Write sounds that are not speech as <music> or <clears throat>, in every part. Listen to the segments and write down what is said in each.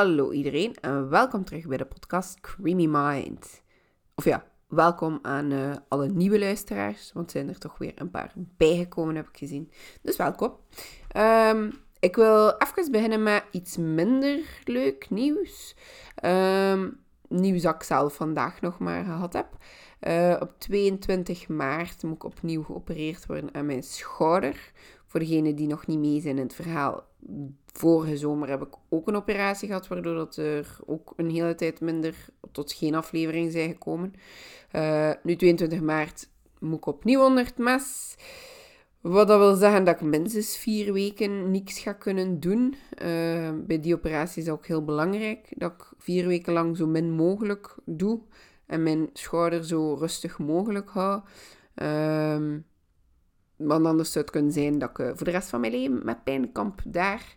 Hallo iedereen en welkom terug bij de podcast Creamy Mind. Of ja, welkom aan uh, alle nieuwe luisteraars, want er zijn er toch weer een paar bijgekomen, heb ik gezien. Dus welkom. Um, ik wil even beginnen met iets minder leuk nieuws. Um, nieuws dat ik zelf vandaag nog maar gehad heb. Uh, op 22 maart moet ik opnieuw geopereerd worden aan mijn schouder. Voor degenen die nog niet mee zijn in het verhaal. Vorige zomer heb ik ook een operatie gehad, waardoor dat er ook een hele tijd minder tot geen aflevering zijn gekomen. Uh, nu 22 maart moet ik opnieuw onder het mes. Wat dat wil zeggen dat ik minstens vier weken niks ga kunnen doen. Uh, bij die operatie is het ook heel belangrijk dat ik vier weken lang zo min mogelijk doe. En mijn schouder zo rustig mogelijk hou. Um, want anders zou het kunnen zijn dat ik eh, voor de rest van mijn leven met pijn kamp daar.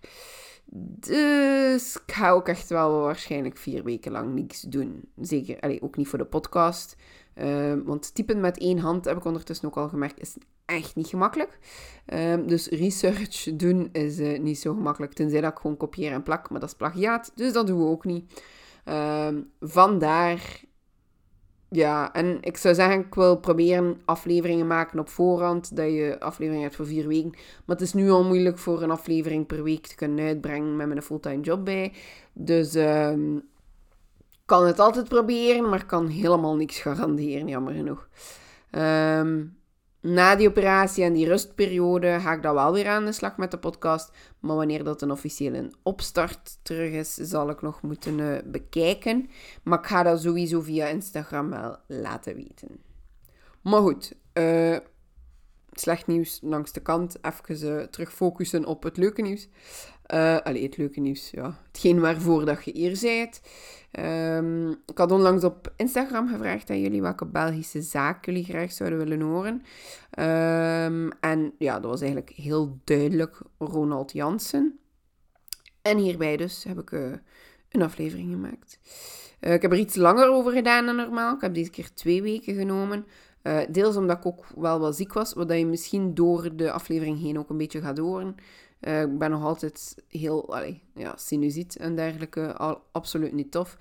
Dus ik ga ook echt wel waarschijnlijk vier weken lang niks doen. Zeker, ook niet voor de podcast. Uh, want typen met één hand, heb ik ondertussen ook al gemerkt, is echt niet gemakkelijk. Uh, dus research doen is uh, niet zo gemakkelijk. Tenzij dat ik gewoon kopieer en plak, maar dat is plagiaat. Dus dat doen we ook niet. Ehm, vandaar ja, en ik zou zeggen, ik wil proberen afleveringen maken op voorhand, dat je afleveringen hebt voor vier weken. Maar het is nu al moeilijk voor een aflevering per week te kunnen uitbrengen met mijn fulltime job bij. Dus um, kan het altijd proberen, maar kan helemaal niks garanderen, jammer genoeg. Um, na die operatie en die rustperiode ga ik dan wel weer aan de slag met de podcast. Maar wanneer dat een officiële opstart terug is, zal ik nog moeten uh, bekijken. Maar ik ga dat sowieso via Instagram wel laten weten. Maar goed, uh, slecht nieuws langs de kant. Even uh, terug focussen op het leuke nieuws. Uh, allee, het leuke nieuws, ja. Hetgeen waarvoor dat je hier zijt. Um, ik had onlangs op Instagram gevraagd aan jullie welke Belgische zaak jullie graag zouden willen horen. Um, en ja, dat was eigenlijk heel duidelijk Ronald Jansen. En hierbij dus heb ik uh, een aflevering gemaakt. Uh, ik heb er iets langer over gedaan dan normaal. Ik heb deze keer twee weken genomen. Deels omdat ik ook wel wat ziek was, wat je misschien door de aflevering heen ook een beetje gaat horen. Uh, ik ben nog altijd heel, allee, ja, sinusiet en dergelijke, al, absoluut niet tof.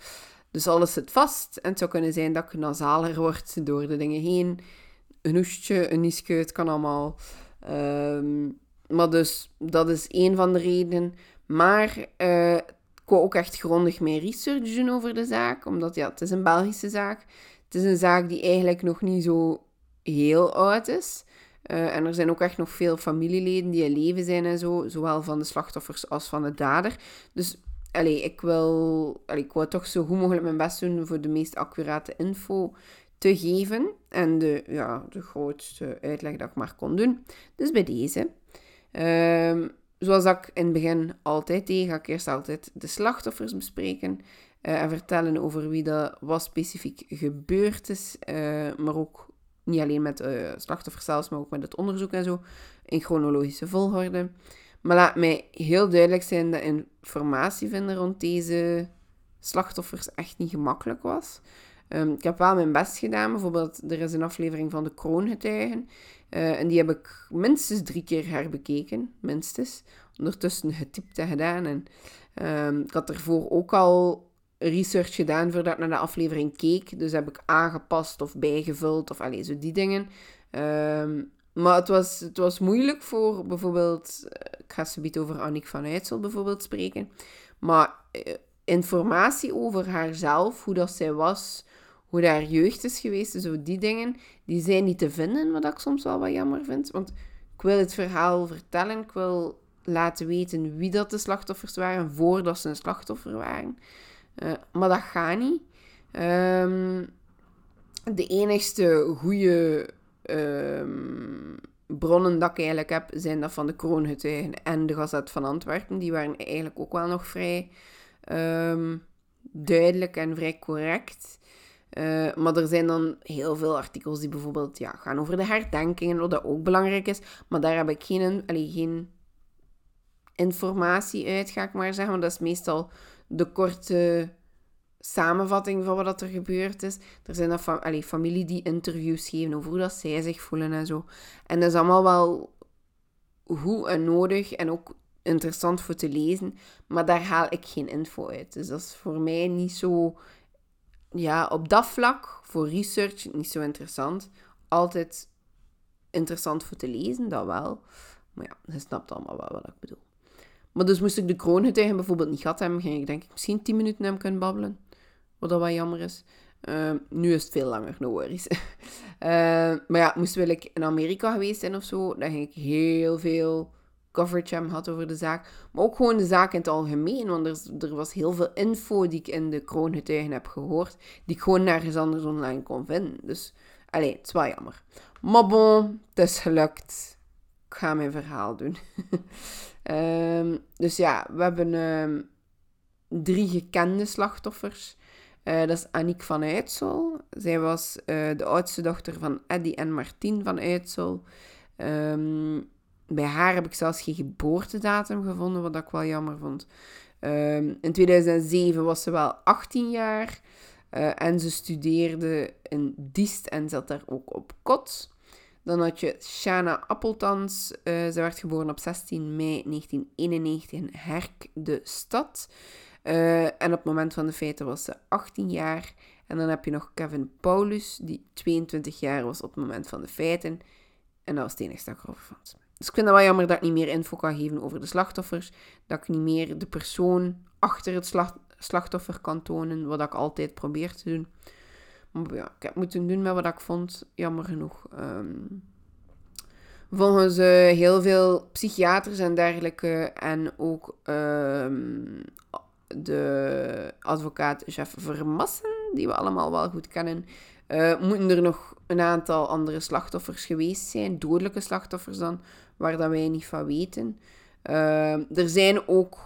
Dus alles zit vast en het zou kunnen zijn dat ik nasaler word door de dingen heen. Een hoestje, een niesje, het kan allemaal. Um, maar dus, dat is één van de redenen. Maar uh, ik wou ook echt grondig mijn research doen over de zaak, omdat ja, het is een Belgische zaak. Het is een zaak die eigenlijk nog niet zo heel oud is. Uh, en er zijn ook echt nog veel familieleden die in leven zijn en zo, zowel van de slachtoffers als van de dader. Dus allee, ik, wil, allee, ik wil toch zo goed mogelijk mijn best doen voor de meest accurate info te geven. En de, ja, de grootste uitleg dat ik maar kon doen. Dus bij deze. Uh, zoals ik in het begin altijd deed, ga ik eerst altijd de slachtoffers bespreken. Uh, en vertellen over wie dat wat specifiek gebeurd is. Uh, maar ook niet alleen met uh, slachtoffers zelfs, maar ook met het onderzoek en zo. In chronologische volgorde. Maar laat mij heel duidelijk zijn dat informatie vinden rond deze slachtoffers echt niet gemakkelijk was. Um, ik heb wel mijn best gedaan. Bijvoorbeeld, er is een aflevering van de kroongetuigen. Uh, en die heb ik minstens drie keer herbekeken. Minstens. Ondertussen getypt en gedaan. En um, ik had ervoor ook al research gedaan voordat ik naar de aflevering keek. Dus heb ik aangepast of bijgevuld of alleen zo die dingen. Um, maar het was, het was moeilijk voor bijvoorbeeld... Eh, ik ga zometeen over Annick van Uitsel bijvoorbeeld spreken. Maar uh, informatie over haarzelf, hoe dat zij was, hoe haar jeugd is geweest, zo die dingen, die zijn niet te vinden, wat ik soms wel wat jammer vind. Want ik wil het verhaal vertellen, ik wil laten weten wie dat de slachtoffers waren, voordat ze een slachtoffer waren. Uh, maar dat gaat niet. Um, de enigste goede um, bronnen dat ik eigenlijk heb, zijn dat van de Kroongetuigen en de Gazet van Antwerpen. Die waren eigenlijk ook wel nog vrij um, duidelijk en vrij correct. Uh, maar er zijn dan heel veel artikels die bijvoorbeeld ja, gaan over de herdenkingen, wat dat ook belangrijk is. Maar daar heb ik geen, geen informatie uit, ga ik maar zeggen. Want dat is meestal de korte samenvatting van wat er gebeurd is. Er zijn dan fam allee, familie die interviews geven over hoe dat zij zich voelen en zo. En dat is allemaal wel goed en nodig. En ook interessant voor te lezen, maar daar haal ik geen info uit. Dus dat is voor mij niet zo, ja, op dat vlak, voor research, niet zo interessant. Altijd interessant voor te lezen, dat wel. Maar ja, je snapt allemaal wel wat ik bedoel. Maar dus moest ik de kroongetuigen bijvoorbeeld niet gehad hebben, ging ik denk ik misschien 10 minuten hem kunnen babbelen. Wat dat wel jammer is. Ehm, nu is het veel langer, no worries. uh, <laughs> maar ja, moest wil ik in Amerika geweest zijn of zo, dan ging ik heel veel coverage hebben gehad over de zaak. Maar ook gewoon de zaak in het algemeen, want er, er was heel veel info die ik in de kroongetuigen heb gehoord, die ik gewoon nergens anders online kon vinden. Dus, alleen, het is wel jammer. Maar bon, het is gelukt. Ik ga mijn verhaal doen. <laughs> um, dus ja, we hebben um, drie gekende slachtoffers. Uh, dat is Aniek van Uitsel. Zij was uh, de oudste dochter van Eddy en Martien van Uitsel. Um, bij haar heb ik zelfs geen geboortedatum gevonden, wat ik wel jammer vond. In 2007 was ze wel 18 jaar uh, en ze studeerde in Diest en zat daar ook op kot. Dan had je Shana Appeltans. Uh, ze werd geboren op 16 mei 1991 in Herk, de stad. Uh, en op het moment van de feiten was ze 18 jaar. En dan heb je nog Kevin Paulus, die 22 jaar was op het moment van de feiten. En dat was het enige dat ik erover vond. Dus ik vind het wel jammer dat ik niet meer info kan geven over de slachtoffers. Dat ik niet meer de persoon achter het slachtoffer kan tonen, wat ik altijd probeer te doen. Ik heb moeten doen met wat ik vond, jammer genoeg. Um, volgens uh, heel veel psychiaters en dergelijke en ook um, de advocaat Jeff Vermassen, die we allemaal wel goed kennen, uh, moeten er nog een aantal andere slachtoffers geweest zijn, dodelijke slachtoffers dan, waar dat wij niet van weten. Uh, er zijn ook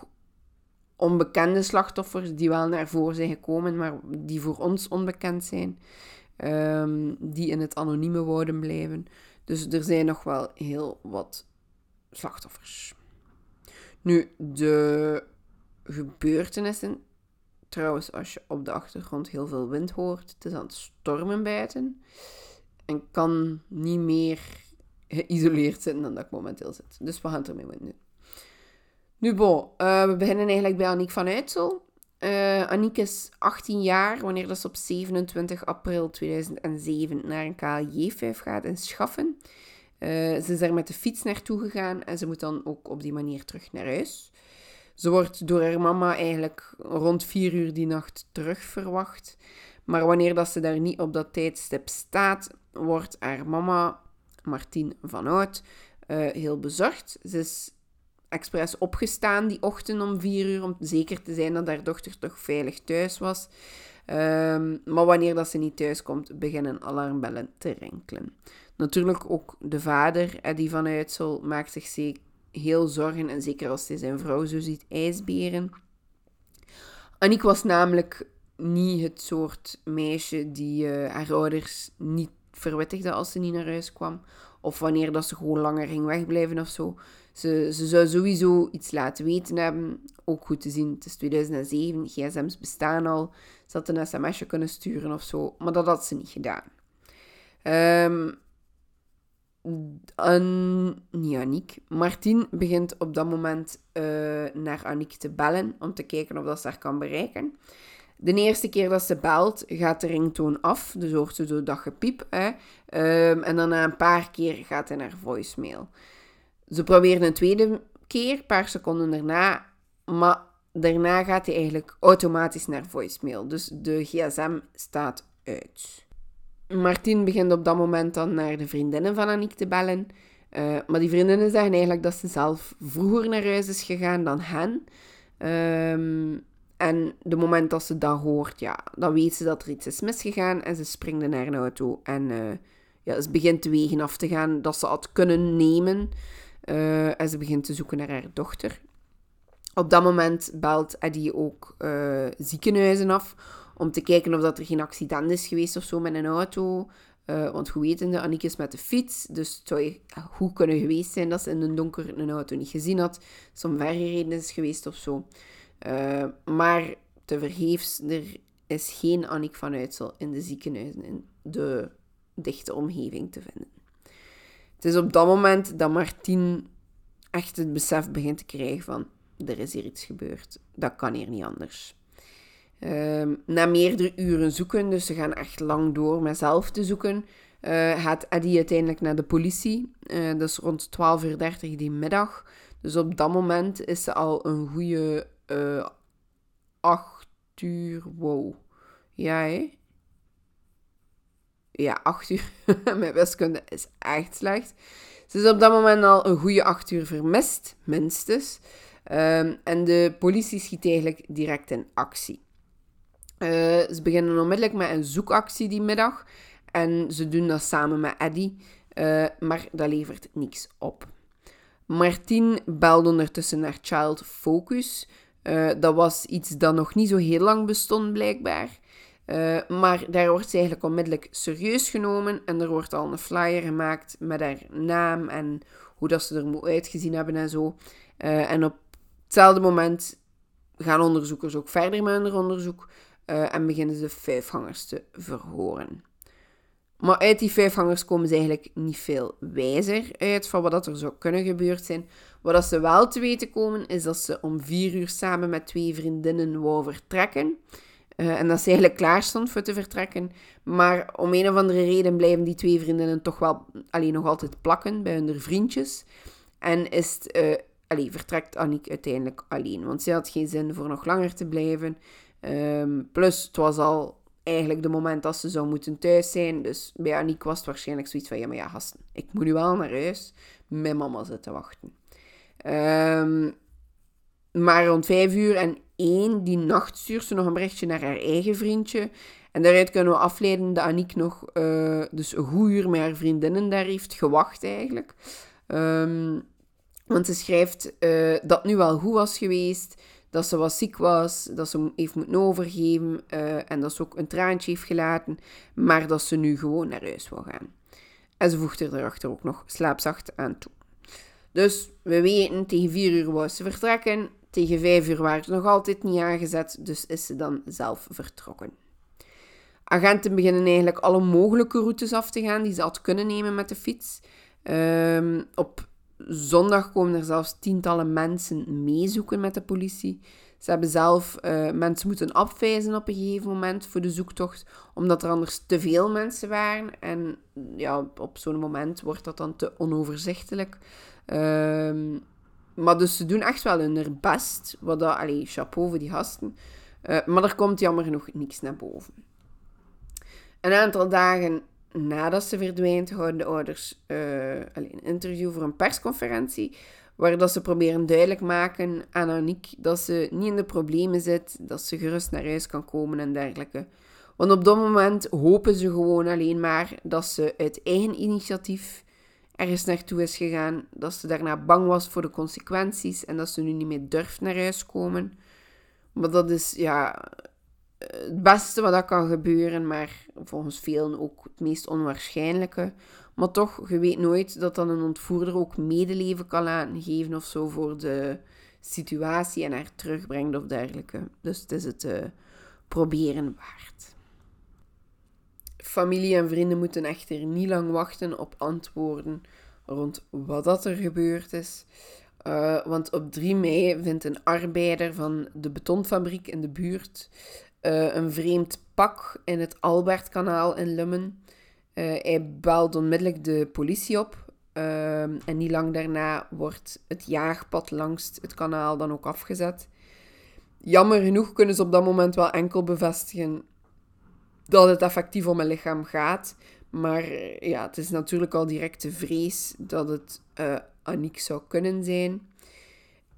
onbekende slachtoffers die wel naar voren zijn gekomen, maar die voor ons onbekend zijn, um, die in het anonieme wouden blijven. Dus er zijn nog wel heel wat slachtoffers. Nu, de gebeurtenissen. Trouwens, als je op de achtergrond heel veel wind hoort, het is aan het stormen buiten. En kan niet meer geïsoleerd zitten dan dat ik momenteel zit. Dus we gaan het ermee doen. Nu, uh, we beginnen eigenlijk bij Aniek van Uitsel. Uh, Aniek is 18 jaar wanneer dat ze op 27 april 2007 naar een KLJ-5 gaat in Schaffen. Uh, ze is daar met de fiets naartoe gegaan en ze moet dan ook op die manier terug naar huis. Ze wordt door haar mama eigenlijk rond 4 uur die nacht terug verwacht. Maar wanneer dat ze daar niet op dat tijdstip staat, wordt haar mama, Martien van uh, heel bezorgd. Ze is expres opgestaan die ochtend om 4 uur om zeker te zijn dat haar dochter toch veilig thuis was. Um, maar wanneer dat ze niet thuis komt, beginnen alarmbellen te rinkelen. Natuurlijk ook de vader, Eddie van Uitsel, maakt zich heel zorgen. En zeker als hij zijn vrouw zo ziet ijsberen. Aniek was namelijk niet het soort meisje die uh, haar ouders niet verwittigde als ze niet naar huis kwam. Of wanneer dat ze gewoon langer ging wegblijven of zo. Ze, ze zou sowieso iets laten weten hebben. Ook goed te zien, het is 2007, gsm's bestaan al. Ze had een sms'je kunnen sturen of zo. Maar dat had ze niet gedaan. Um, niet Aniek. Martien begint op dat moment uh, naar Aniek te bellen om te kijken of dat ze haar kan bereiken. De eerste keer dat ze belt, gaat de ringtoon af. Dus hoort ze zo dat gepiep. Hè. Um, en dan na een paar keer gaat hij naar voicemail. Ze probeert een tweede keer, een paar seconden daarna. Maar daarna gaat hij eigenlijk automatisch naar voicemail. Dus de gsm staat uit. Martin begint op dat moment dan naar de vriendinnen van Aniek te bellen. Uh, maar die vriendinnen zeggen eigenlijk dat ze zelf vroeger naar huis is gegaan dan hen. Um, en de moment dat ze dat hoort, ja, dan weet ze dat er iets is misgegaan. En ze springt naar een auto. En uh, ja, ze begint de wegen af te gaan dat ze had kunnen nemen. Uh, en ze begint te zoeken naar haar dochter. Op dat moment belt Eddie ook ziekenhuizen af om te kijken of dat er geen accident is geweest of zo met een auto. Uh, want hoe wetende, Annick is met de fiets, dus het zou goed kunnen geweest zijn dat ze in het donker een auto niet gezien had. Som vergereden is geweest of zo. Maar te vergeefs, er is geen Annick van Uitsel in de ziekenhuizen in de dichte omgeving te vinden. Is op dat moment dat Martien echt het besef begint te krijgen van er is hier iets gebeurd. Dat kan hier niet anders. Ehm, na meerdere uren zoeken, dus ze gaan echt lang door met zelf te zoeken, uh, gaat Eddie uiteindelijk naar de politie. Uh, dat is rond 12.30 uur die middag. Dus op dat moment is ze al een goede uh, 8 uur. Wow. Ja, hè? Ja, 8 uur. <laughs> Mijn wiskunde is echt slecht. Ze is op dat moment al een goede 8 uur vermist, minstens. Um, en de politie schiet eigenlijk direct in actie. Uh, ze beginnen onmiddellijk met een zoekactie die middag. En ze doen dat samen met Eddie. Uh, maar dat levert niks op. Martien belde ondertussen naar Child Focus. Uh, dat was iets dat nog niet zo heel lang bestond, blijkbaar. Uh, maar daar wordt ze eigenlijk onmiddellijk serieus genomen. En er wordt al een flyer gemaakt met haar naam en hoe dat ze er moet uitgezien hebben en zo. Uh, en op hetzelfde moment gaan onderzoekers ook verder met hun onderzoek. en beginnen ze vijf hangers te verhoren. Maar uit die vijf hangers komen ze eigenlijk niet veel wijzer uit van wat er zou kunnen gebeurd zijn. Wat ze wel te weten komen, is dat ze om vier uur samen met twee vriendinnen wou vertrekken. Uh, en dat ze eigenlijk klaar stond voor te vertrekken. Maar om een of andere reden blijven die twee vriendinnen toch wel alleen nog altijd plakken bij hun vriendjes. En is het, allee, vertrekt Annick uiteindelijk alleen. Want ze had geen zin voor nog langer te blijven. Um, plus, het was al eigenlijk de moment dat ze zou moeten thuis zijn. Dus bij Aniek was het waarschijnlijk zoiets van... Ja, maar ja, gasten, ik moet nu wel naar huis. Mijn mama zit te wachten. Um, maar rond vijf uur en één, die nacht stuurt ze nog een berichtje naar haar eigen vriendje. En daaruit kunnen we afleiden dat Aniek nog uh, dus een goed uur met haar vriendinnen daar heeft gewacht eigenlijk. Um, want ze schrijft uh, dat nu wel goed was geweest dat ze wat ziek was, dat ze heeft moeten overgeven uh, en dat ze ook een traantje heeft gelaten, maar dat ze nu gewoon naar huis wil gaan. En ze voegt er erachter ook nog slaapzacht aan toe. Dus we weten, tegen vier uur wou ze vertrekken, tegen vijf uur waren ze nog altijd niet aangezet, dus is ze dan zelf vertrokken. Agenten beginnen eigenlijk alle mogelijke routes af te gaan die ze had kunnen nemen met de fiets. Um, op zondag komen er zelfs tientallen mensen meezoeken met de politie. Ze hebben zelf uh, mensen moeten afwijzen op een gegeven moment voor de zoektocht, omdat er anders te veel mensen waren. En ja, op zo'n moment wordt dat dan te onoverzichtelijk. Um, maar dus ze doen echt wel hun best. Wat dat, allee, chapeau voor die gasten. Uh, maar er komt jammer genoeg niks naar boven. Een aantal dagen nadat ze verdwijnt, houden de ouders uh, een interview voor een persconferentie. Waar dat ze proberen duidelijk maken aan Aniek dat ze niet in de problemen zit, dat ze gerust naar huis kan komen en dergelijke. Want op dat moment hopen ze gewoon alleen maar dat ze uit eigen initiatief ergens naartoe is gegaan, dat ze daarna bang was voor de consequenties en dat ze nu niet meer durft naar huis komen. Maar dat is ja, het beste wat dat kan gebeuren, maar volgens velen ook het meest onwaarschijnlijke. Maar toch, je weet nooit dat dan een ontvoerder ook medeleven kan laten geven of zo voor de situatie en haar terugbrengt of dergelijke. Dus het is het uh, proberen waard. Familie en vrienden moeten echter niet lang wachten op antwoorden rond wat dat er gebeurd is. Uh, want op 3 mei vindt een arbeider van de betonfabriek in de buurt uh, een vreemd pak in het Albertkanaal in Lummen. Uh, hij belt onmiddellijk de politie op. En niet lang daarna wordt het jaagpad langs het kanaal dan ook afgezet. Jammer genoeg kunnen ze op dat moment wel enkel bevestigen dat het effectief om een lichaam gaat. Maar ja, het is natuurlijk al direct de vrees dat het uh, Aniek zou kunnen zijn.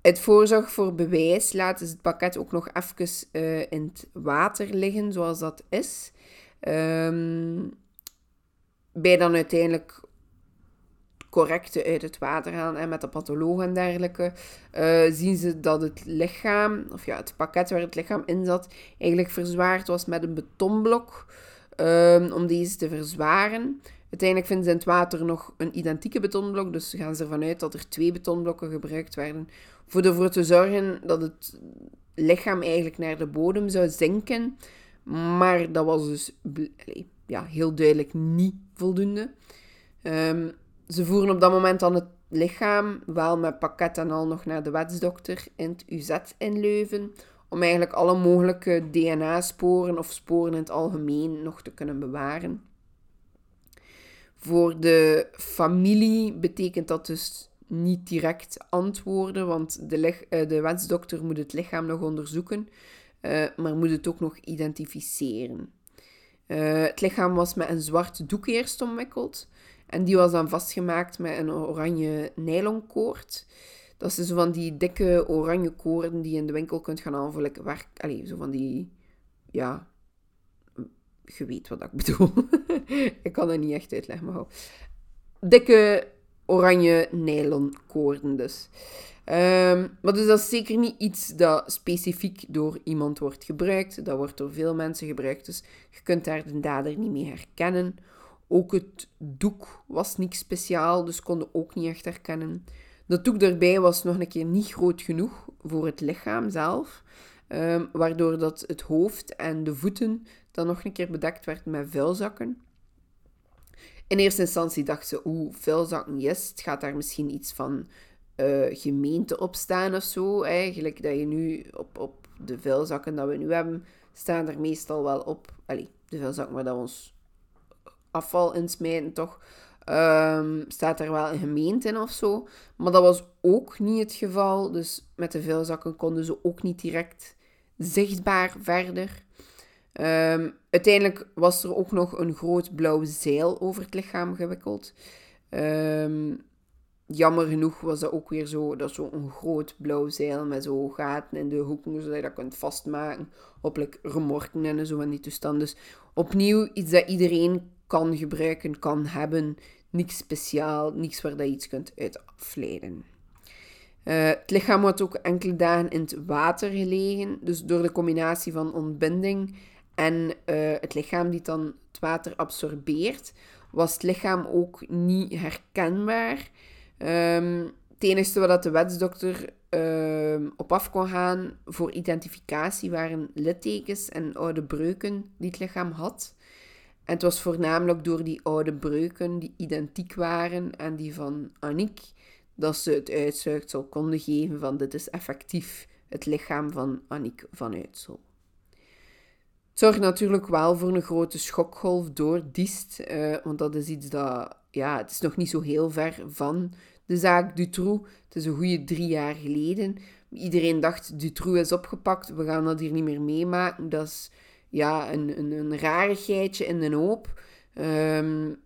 Het voorzorg voor bewijs laten ze het pakket ook nog even uh, in het water liggen, zoals dat is. Um, bij dan uiteindelijk correcte uit het water halen en met de patholoog en dergelijke, uh, zien ze dat het lichaam, of ja, het pakket waar het lichaam in zat, eigenlijk verzwaard was met een betonblok um, om deze te verzwaren. Uiteindelijk vinden ze in het water nog een identieke betonblok, dus gaan ze ervan uit dat er twee betonblokken gebruikt werden voor ervoor te zorgen dat het lichaam eigenlijk naar de bodem zou zinken. Maar dat was dus ja, heel duidelijk niet voldoende. Um, ze voeren op dat moment dan het lichaam, wel met pakket en al nog naar de wetsdokter in het UZ in Leuven, om eigenlijk alle mogelijke DNA-sporen of sporen in het algemeen nog te kunnen bewaren. Voor de familie betekent dat dus niet direct antwoorden, want de, uh, de wetsdokter moet het lichaam nog onderzoeken, uh, maar moet het ook nog identificeren. Uh, het lichaam was met een zwart doek eerst omwikkeld en die was dan vastgemaakt met een oranje nylonkoord. Dat zijn zo van die dikke oranje koorden die je in de winkel kunt gaan halen voor zo van die, ja, je weet wat ik bedoel. <laughs> ik kan het niet echt uitleggen, maar Dikke oranje nylonkoorden dus. Um, maar dus dat is zeker niet iets dat specifiek door iemand wordt gebruikt. Dat wordt door veel mensen gebruikt, dus je kunt daar de dader niet mee herkennen. Ook het doek was niks speciaal, dus konden ook niet echt herkennen. Dat doek erbij was nog een keer niet groot genoeg voor het lichaam zelf, ehm, waardoor dat het hoofd en de voeten dan nog een keer bedekt werd met vuilzakken. In eerste instantie dacht ze, oeh, vuilzakken, yes, het gaat daar misschien iets van uh, gemeente op staan of zo. Eigenlijk dat je nu op, op de vuilzakken dat we nu hebben, staan er meestal wel op. Allee, de vuilzakken waar dat ons afval insmijten, toch? Um, staat er wel een gemeente in of zo. Maar dat was ook niet het geval. Dus met de vuilzakken konden ze ook niet direct zichtbaar verder. Um, uiteindelijk was er ook nog een groot blauw zeil over het lichaam gewikkeld. Um, jammer genoeg was dat ook weer zo, dat zo'n groot blauw zeil met zo gaten in de hoeken, zodat je dat kunt vastmaken op like, remorken en zo van die toestand. Dus opnieuw iets dat iedereen kan gebruiken, kan hebben. Niks speciaal, niks waar je iets kunt uit afleiden. Uh, het lichaam had ook enkele dagen in het water gelegen. Dus door de combinatie van ontbinding en uh, het lichaam die dan het water absorbeert, was het lichaam ook niet herkenbaar. Um, het enige wat de wetsdokter um, op af kon gaan voor identificatie waren littekens en oude breuken die het lichaam had. En het was voornamelijk door die oude breuken die identiek waren en die van Aniek, dat ze het uitzuigsel konden geven van dit is effectief het lichaam van Aniek van Uitsel. Het zorgt natuurlijk wel voor een grote schokgolf door Diest, uh, want dat is iets dat, ja, het is nog niet zo heel ver van de zaak Dutroux. Het is een goede drie jaar geleden. Iedereen dacht, Dutroux is opgepakt, we gaan dat hier niet meer meemaken. Dat is ja, een, een, een rarigheidje in de hoop. Um,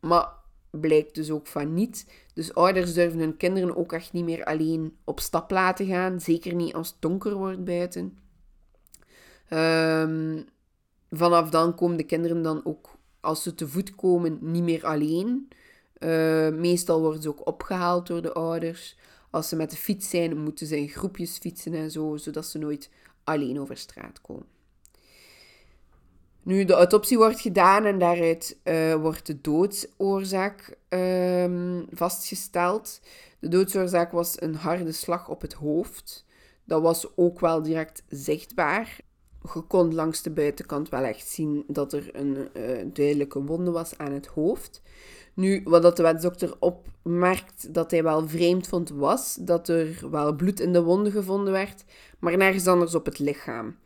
maar blijkt dus ook van niet. Dus ouders durven hun kinderen ook echt niet meer alleen op stap laten gaan. Zeker niet als het donker wordt buiten. Um, vanaf dan komen de kinderen dan ook, als ze te voet komen, niet meer alleen. Uh, meestal worden ze ook opgehaald door de ouders. Als ze met de fiets zijn, moeten ze in groepjes fietsen en zo, zodat ze nooit alleen over straat komen. Nu, de autopsie wordt gedaan en daaruit uh, wordt de doodsoorzaak uh, vastgesteld. De doodsoorzaak was een harde slag op het hoofd. Dat was ook wel direct zichtbaar. Je kon langs de buitenkant wel echt zien dat er een uh, duidelijke wonde was aan het hoofd. Nu, wat dat de wetsdokter opmerkt dat hij wel vreemd vond, was dat er wel bloed in de wonden gevonden werd, maar nergens anders op het lichaam.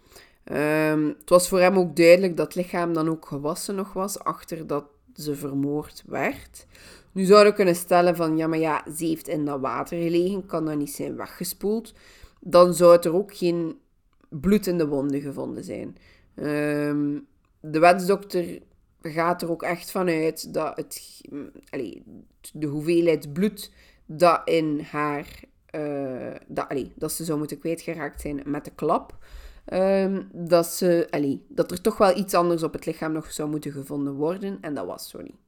Um, het was voor hem ook duidelijk dat het lichaam dan ook gewassen nog was achter dat ze vermoord werd. Nu zouden we kunnen stellen van, ja, maar ja, ze heeft in dat water gelegen, kan dat niet zijn weggespoeld. Dan zou er ook geen bloed in de wonden gevonden zijn. Um, de wetsdokter gaat er ook echt vanuit dat het, allee, de hoeveelheid bloed dat in haar, uh, dat, dat ze zou moeten kwijtgeraakt zijn met de klap, um, dat, ze, allee, dat er toch wel iets anders op het lichaam nog zou moeten gevonden worden. En dat was zo niet.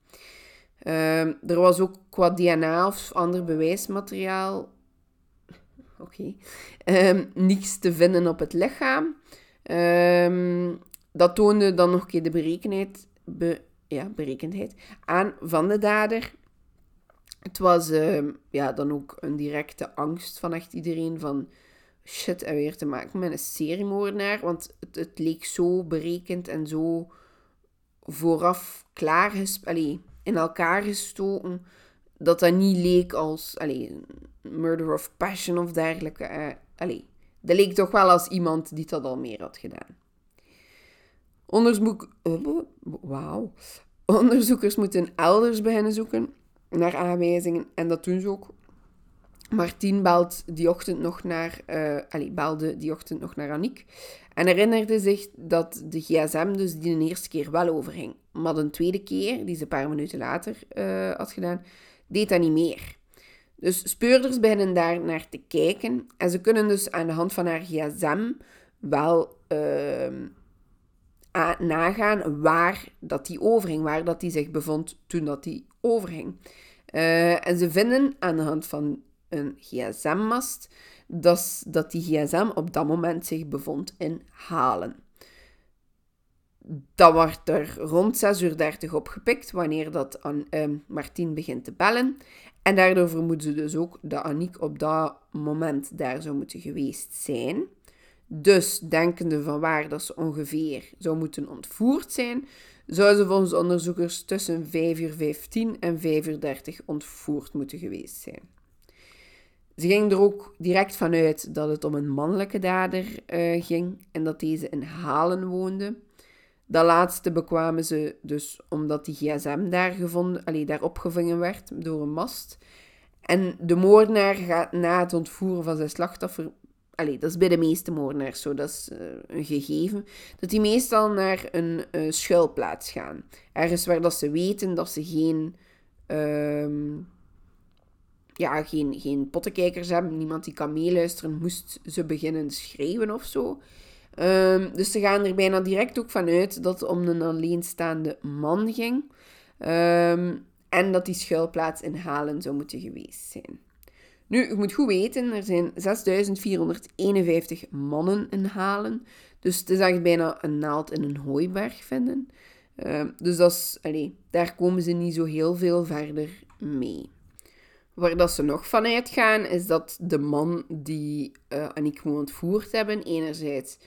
Um, er was ook qua DNA of ander bewijsmateriaal oké, okay, um, niets te vinden op het lichaam. Dat toonde dan nog een keer de berekenheid be, ja, berekendheid aan van de dader. Het was ja, dan ook een directe angst van echt iedereen van shit, en weer te maken met een seriemoordenaar. Want het, het leek zo berekend en zo vooraf klaar in elkaar gestoken dat dat niet leek als allee, murder of passion of dergelijke. Allee, dat leek toch wel als iemand die dat al meer had gedaan. Onderzoek, wow. Onderzoekers moeten elders beginnen zoeken naar aanwijzingen en dat doen ze ook. Martien belt die ochtend nog naar, uh, allee, belde die ochtend nog naar Aniek en herinnerde zich dat de gsm dus die de eerste keer wel overging. Maar de tweede keer, die ze een paar minuten later uh, had gedaan, deed dat niet meer. Dus speurders beginnen daar naar te kijken en ze kunnen dus aan de hand van haar gsm wel uh, nagaan waar dat die overging, waar dat die zich bevond toen dat die overging. Uh, en ze vinden aan de hand van een gsm-mast dat, dat die gsm op dat moment zich bevond in Halen. Dat wordt er rond 6 uur 30 opgepikt wanneer dat uh, Martien begint te bellen. En daardoor vermoeden ze dus ook dat Aniek op dat moment daar zou moeten geweest zijn. Dus denkende van waar dat ze ongeveer zou moeten ontvoerd zijn, zou ze volgens onderzoekers tussen 5 uur 15 en 5 uur 30 ontvoerd moeten geweest zijn. Ze ging er ook direct vanuit dat het om een mannelijke dader uh, ging en dat deze in Halen woonde. Dat laatste bekwamen ze dus omdat die gsm daar, gevonden, allee, daar opgevangen werd door een mast. En de moordenaar gaat na het ontvoeren van zijn slachtoffer... Allee, dat is bij de meeste moordenaars zo, dat is uh, een gegeven. Dat die meestal naar een uh, schuilplaats gaan. Ergens waar dat ze weten dat ze geen... Uh, ja, geen, geen pottenkijkers hebben, niemand die kan meeluisteren, moest ze beginnen schreeuwen of zo. Um, dus ze gaan er bijna direct ook vanuit dat het om een alleenstaande man ging. Um, en dat die schuilplaats in Halen zou moeten geweest zijn. Nu, je moet goed weten, er zijn 6451 mannen in Halen. Dus het is echt bijna een naald in een hooiberg vinden. Uh, dus dat is, daar komen ze niet zo heel veel verder mee. Waar dat ze nog van uitgaan, is dat de man die uh, Aniek moet ontvoerd hebben, enerzijds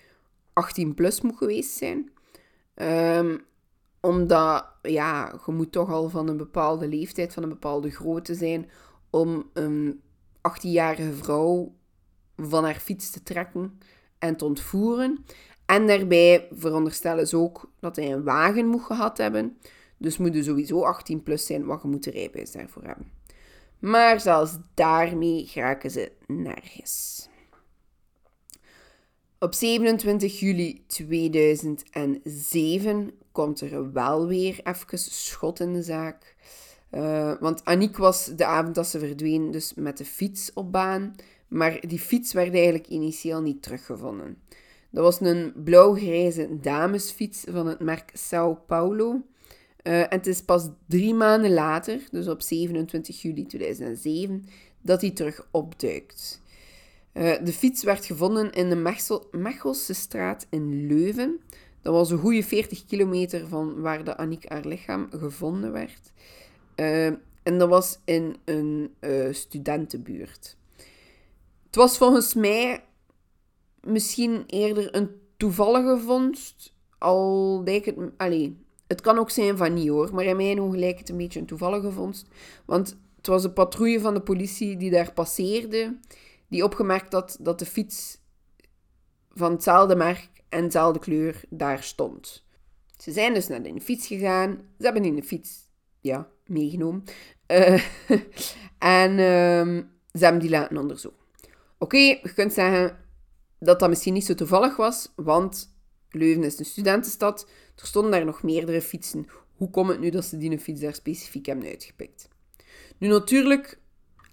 18 plus moet geweest zijn. Um, omdat, ja, je moet toch al van een bepaalde leeftijd, van een bepaalde grootte zijn, om een 18-jarige vrouw van haar fiets te trekken en te ontvoeren. En daarbij veronderstellen ze ook dat hij een wagen moet gehad hebben. Dus moet sowieso 18 plus zijn, wat je moet de rijbewijs daarvoor hebben. Maar zelfs daarmee geraken ze nergens. Op 27 juli 2007 komt er wel weer even schot in de zaak. Uh, want Aniek was de avond dat ze verdween dus met de fiets op baan. Maar die fiets werd eigenlijk initieel niet teruggevonden. Dat was een blauw-grijze damesfiets van het merk Sao Paulo. Uh, en het is pas drie maanden later, dus op 27 juli 2007, dat hij terug opduikt. Uh, de fiets werd gevonden in de Mechel Mechelse straat in Leuven. Dat was een goede 40 kilometer van waar de Aniek haar lichaam gevonden werd. Uh, en dat was in een studentenbuurt. Het was volgens mij misschien eerder een toevallige vondst. Al lijkt het... Allee, het kan ook zijn van niet hoor, maar in mijn ogen lijkt het een beetje een toevallige vondst. Want het was een patrouille van de politie die daar passeerde, die opgemerkt had dat de fiets van hetzelfde merk en dezelfde kleur daar stond. Ze zijn dus naar de fiets gegaan. Ze hebben in de fiets ja, meegenomen. Uh, <laughs> en uh, ze hebben die laten onderzoeken. Oké, je kunt zeggen dat dat misschien niet zo toevallig was, want Leuven is een studentenstad. Er stonden daar nog meerdere fietsen. Hoe komt het nu dat ze die fiets daar specifiek hebben uitgepikt? Nu natuurlijk,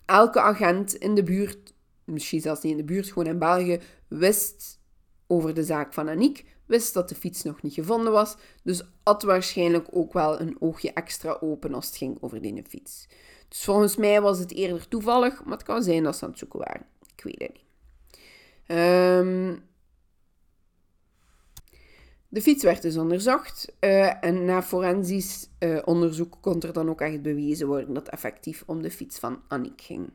elke agent in de buurt, misschien zelfs niet in de buurt, gewoon in België, wist over de zaak van Aniek, wist dat de fiets nog niet gevonden was, dus had waarschijnlijk ook wel een oogje extra open als het ging over die fiets. Dus volgens mij was het eerder toevallig, maar het kan zijn dat ze aan het zoeken waren. Ik weet het niet. Um, de fiets werd dus onderzocht uh, en na forensisch uh, onderzoek kon er dan ook echt bewezen worden dat effectief om de fiets van Annick ging.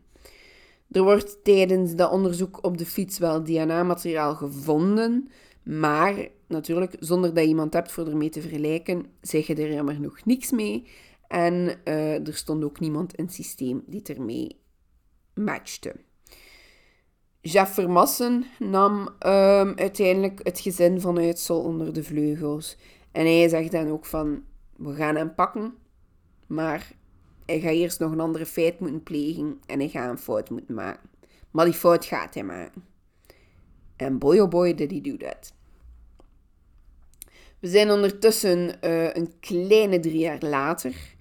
Er wordt tijdens dat onderzoek op de fiets wel DNA-materiaal gevonden, maar natuurlijk, zonder dat je iemand hebt voor ermee te vergelijken, zeg je er jammer nog niks mee. En er stond ook niemand in het systeem die ermee matchte. Jeff Vermassen nam um, uiteindelijk het gezin van Uitsel onder de vleugels. En hij zegt dan ook van, we gaan hem pakken, maar hij gaat eerst nog een andere feit moeten plegen en hij gaat een fout moeten maken. Maar die fout gaat hij maken. En boy oh boy did he do that. We zijn ondertussen uh, een kleine drie jaar later.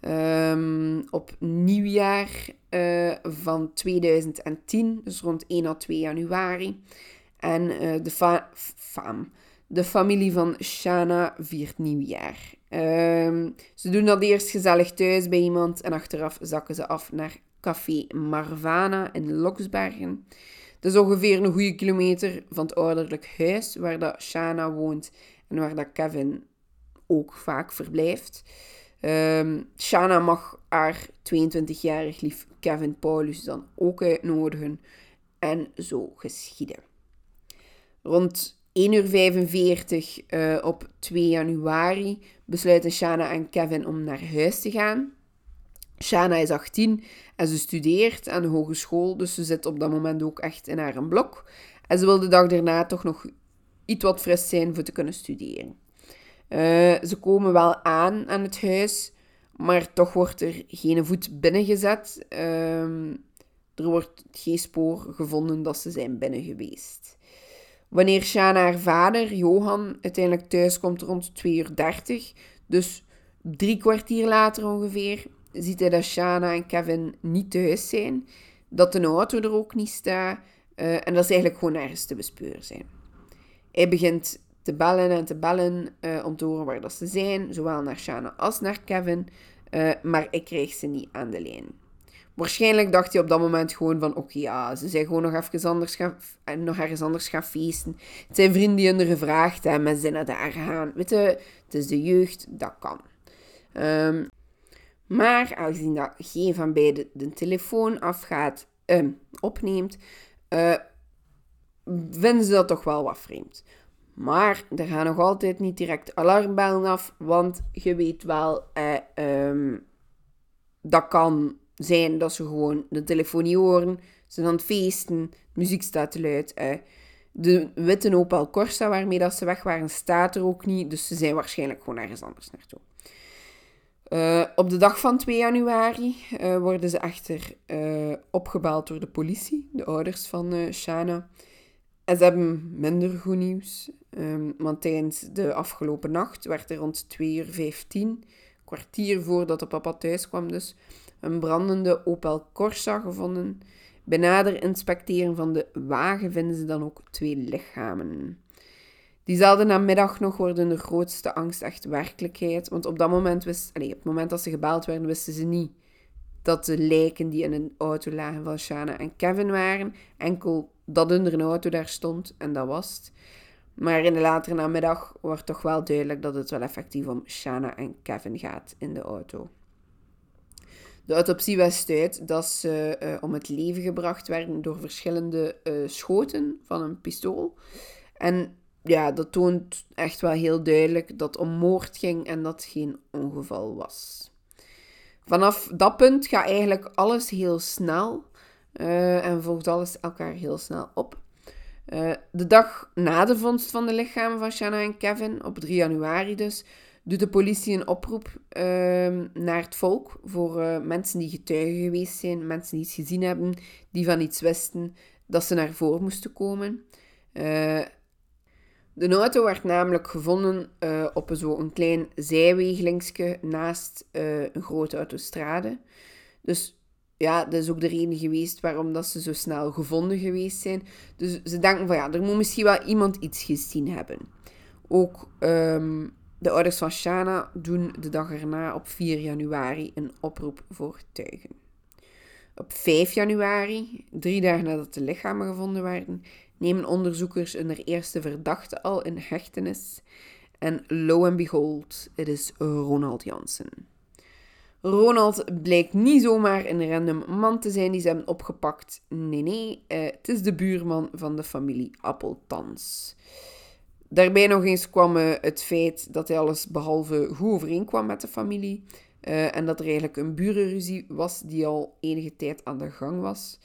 Um, op nieuwjaar uh, van 2010, dus rond 1 à 2 januari. En uh, de, fa de familie van Shana viert nieuwjaar. Um, ze doen dat eerst gezellig thuis bij iemand en achteraf zakken ze af naar Café Marvana in Loksbergen. Dat is ongeveer een goede kilometer van het ouderlijk huis waar dat Shana woont en waar dat Kevin ook vaak verblijft. Um, Shana mag haar 22-jarig lief Kevin Paulus dan ook uitnodigen. En zo geschieden. Rond 1 uur 45 uh, op 2 januari besluiten Shana en Kevin om naar huis te gaan. Shana is 18 en ze studeert aan de hogeschool, dus ze zit op dat moment ook echt in haar blok. En ze wil de dag daarna toch nog iets wat fris zijn voor te kunnen studeren. Uh, ze komen wel aan aan het huis, maar toch wordt er geen voet binnengezet. Uh, er wordt geen spoor gevonden dat ze zijn binnen geweest. Wanneer Shana haar vader, Johan, uiteindelijk thuis komt rond 2.30 uur, dus drie kwartier later ongeveer, ziet hij dat Shana en Kevin niet thuis zijn, dat de auto er ook niet staat uh, en dat ze eigenlijk gewoon nergens te bespeuren zijn. Hij begint te bellen en te bellen uh, om te horen waar dat ze zijn, zowel naar Shana als naar Kevin, uh, maar ik kreeg ze niet aan de lijn. Waarschijnlijk dacht hij op dat moment gewoon van, oké, ja, ze zijn gewoon nog even anders gaan, nog ergens anders gaan feesten. Het zijn vrienden die hun gevraagd hebben en zijn naar daar gaan. Weet je, het is de jeugd, dat kan. Um, maar aangezien dat geen van beiden de telefoon afgaat, uh, opneemt, uh, vinden ze dat toch wel wat vreemd. Maar er gaan nog altijd niet direct alarmbellen af, want je weet wel, eh, um, dat kan zijn dat ze gewoon de telefoon niet horen. Ze zijn aan het feesten, muziek staat te luid. Eh. De witte Opel Corsa waarmee dat ze weg waren, staat er ook niet. Dus ze zijn waarschijnlijk gewoon ergens anders naartoe. Uh, op de dag van 2 januari uh, worden ze echter uh, opgebeld door de politie, de ouders van Shana. En ze hebben minder goed nieuws, um, want tijdens de afgelopen nacht werd er rond 2 uur 15, kwartier voordat de papa thuis kwam dus, een brandende Opel Corsa gevonden. Bij nader inspecteren van de wagen vinden ze dan ook twee lichamen. Diezelfde namiddag nog worden de grootste angst echt werkelijkheid. Want op dat moment, wist, allez, op het moment dat ze gebeld werden, wisten ze niet dat de lijken die in een auto lagen van Shana en Kevin waren. Enkel dat er een auto daar stond en dat was het. Maar in de latere namiddag wordt toch wel duidelijk dat het wel effectief om Shana en Kevin gaat in de auto. De autopsie was uit dat ze uh, om het leven gebracht werden door verschillende uh, schoten van een pistool. En ja, dat toont echt wel heel duidelijk dat het om moord ging en dat het geen ongeval was. Vanaf dat punt gaat eigenlijk alles heel snel uh, en volgt alles elkaar heel snel op. Uh, de dag na de vondst van de lichamen van Shanna en Kevin, op 3 januari dus, doet de politie een oproep uh, naar het volk voor uh, mensen die getuigen geweest zijn, mensen die iets gezien hebben, die van iets wisten, dat ze naar voren moesten komen. De auto werd namelijk gevonden uh, op zo'n klein zijwegelingsje naast uh, een grote autostrade. Dus ja, dat is ook de reden geweest waarom dat ze zo snel gevonden geweest zijn. Dus ze denken van ja, er moet misschien wel iemand iets gezien hebben. Ook um, de ouders van Shana doen de dag erna op 4 januari een oproep voor tuigen. Op 5 januari, drie dagen nadat de lichamen gevonden werden, nemen onderzoekers hun eerste verdachte al in hechtenis. En lo and behold, het is Ronald Jansen. Ronald blijkt niet zomaar een random man te zijn die ze hebben opgepakt. Nee, nee, uh, het is de buurman van de familie Appeltans. Daarbij nog eens kwam het feit dat hij alles behalve goed overeenkwam met de familie. Uh, en dat er eigenlijk een burenruzie was die al enige tijd aan de gang was.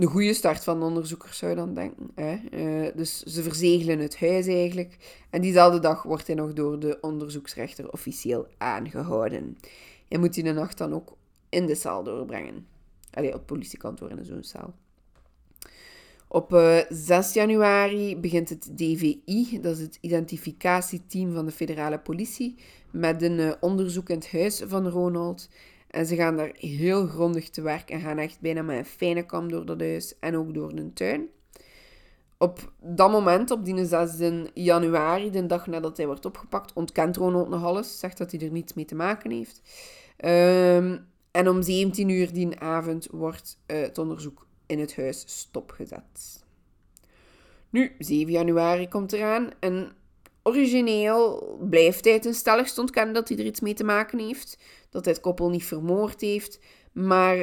Een goede start van de onderzoekers zou je dan denken. Hè? Uh, dus ze verzegelen het huis eigenlijk. En diezelfde dag wordt hij nog door de onderzoeksrechter officieel aangehouden. Hij moet die de nacht dan ook in de cel doorbrengen. Allee, op het politiekantoor in zo'n cel. Op uh, eh, 6 januari begint het DVI, dat is het identificatieteam van de federale politie, met een uh, onderzoek in het huis van Ronald. En ze gaan daar heel grondig te werk en gaan echt bijna met een fijne kam door dat huis en ook door de tuin. Op dat moment, op die 6 januari, de dag nadat hij wordt opgepakt, ontkent Ronald nog alles. Zegt dat hij er niets mee te maken heeft. Um, en om 17 uur die avond wordt uh, het onderzoek in het huis stopgezet. Nu, 7 januari komt eraan en origineel blijft hij ten stelligst ontkennen dat hij er iets mee te maken heeft. Dat hij het koppel niet vermoord heeft. Maar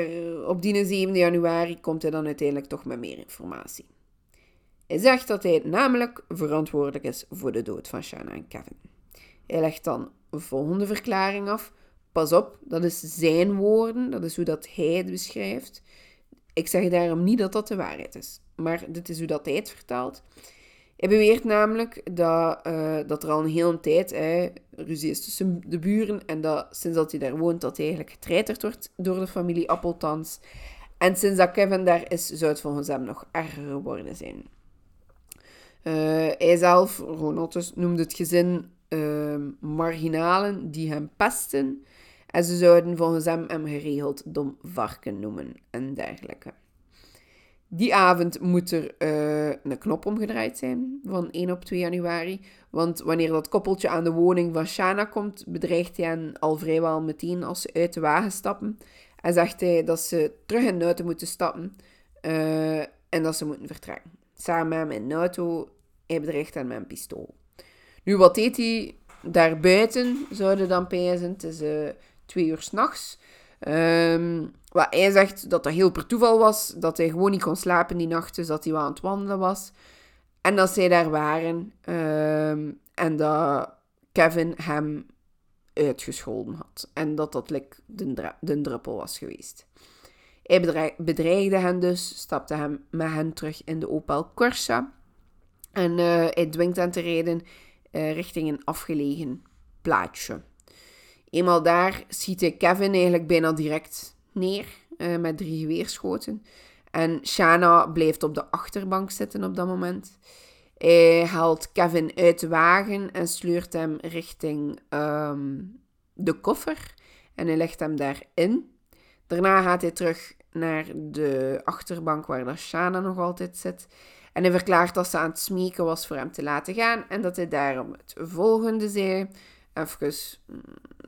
op die 7 januari komt hij dan uiteindelijk toch met meer informatie. Hij zegt dat hij namelijk verantwoordelijk is voor de dood van Shanna en Kevin. Hij legt dan een volgende verklaring af. Pas op, dat is zijn woorden, dat is hoe dat hij het beschrijft. Ik zeg daarom niet dat dat de waarheid is, maar dit is hoe dat hij het vertaalt. Hij beweert namelijk dat, uh, dat er al een hele tijd hè, ruzie is tussen de buren en dat sinds dat hij daar woont, dat hij eigenlijk getreiterd wordt door de familie Appeltans. En sinds dat Kevin daar is, zou het volgens hem nog erger geworden zijn. Uh, hij zelf, Ronald dus, noemde het gezin uh, marginalen die hem pesten. En ze zouden volgens hem hem geregeld dom varken noemen en dergelijke. Die avond moet er uh, een knop omgedraaid zijn van 1 op 2 januari. Want wanneer dat koppeltje aan de woning van Shana komt, bedreigt hij hen al vrijwel meteen als ze uit de wagen stappen. En zegt hij dat ze terug in de auto moeten stappen uh, en dat ze moeten vertrekken. Samen met hem in de auto, hij bedreigt hen met een pistool. Nu, wat deed hij daarbuiten, zouden dan pijzen. Het is uh, twee uur s'nachts. Um, wat hij zegt dat dat heel per toeval was, dat hij gewoon niet kon slapen die nacht, dus dat hij wel aan het wandelen was. En dat zij daar waren um, en dat Kevin hem uitgescholden had. En dat dat like, de, druppel was geweest. Hij bedreigde hen dus, stapte hem met hen terug in de Opel Corsa. En uh, hij dwingt hen te rijden uh, richting een afgelegen plaatsje. Eenmaal daar schiet Kevin eigenlijk bijna direct neer uh, met drie geweerschoten. En Shana blijft op de achterbank zitten op dat moment. Hij haalt Kevin uit de wagen en sleurt hem richting um, de koffer. En hij legt hem daarin. Daarna gaat hij terug naar de achterbank waar dat Shana nog altijd zit. En hij verklaart dat ze aan het smeken was voor hem te laten gaan. En dat hij daarom het volgende zei. Even mm,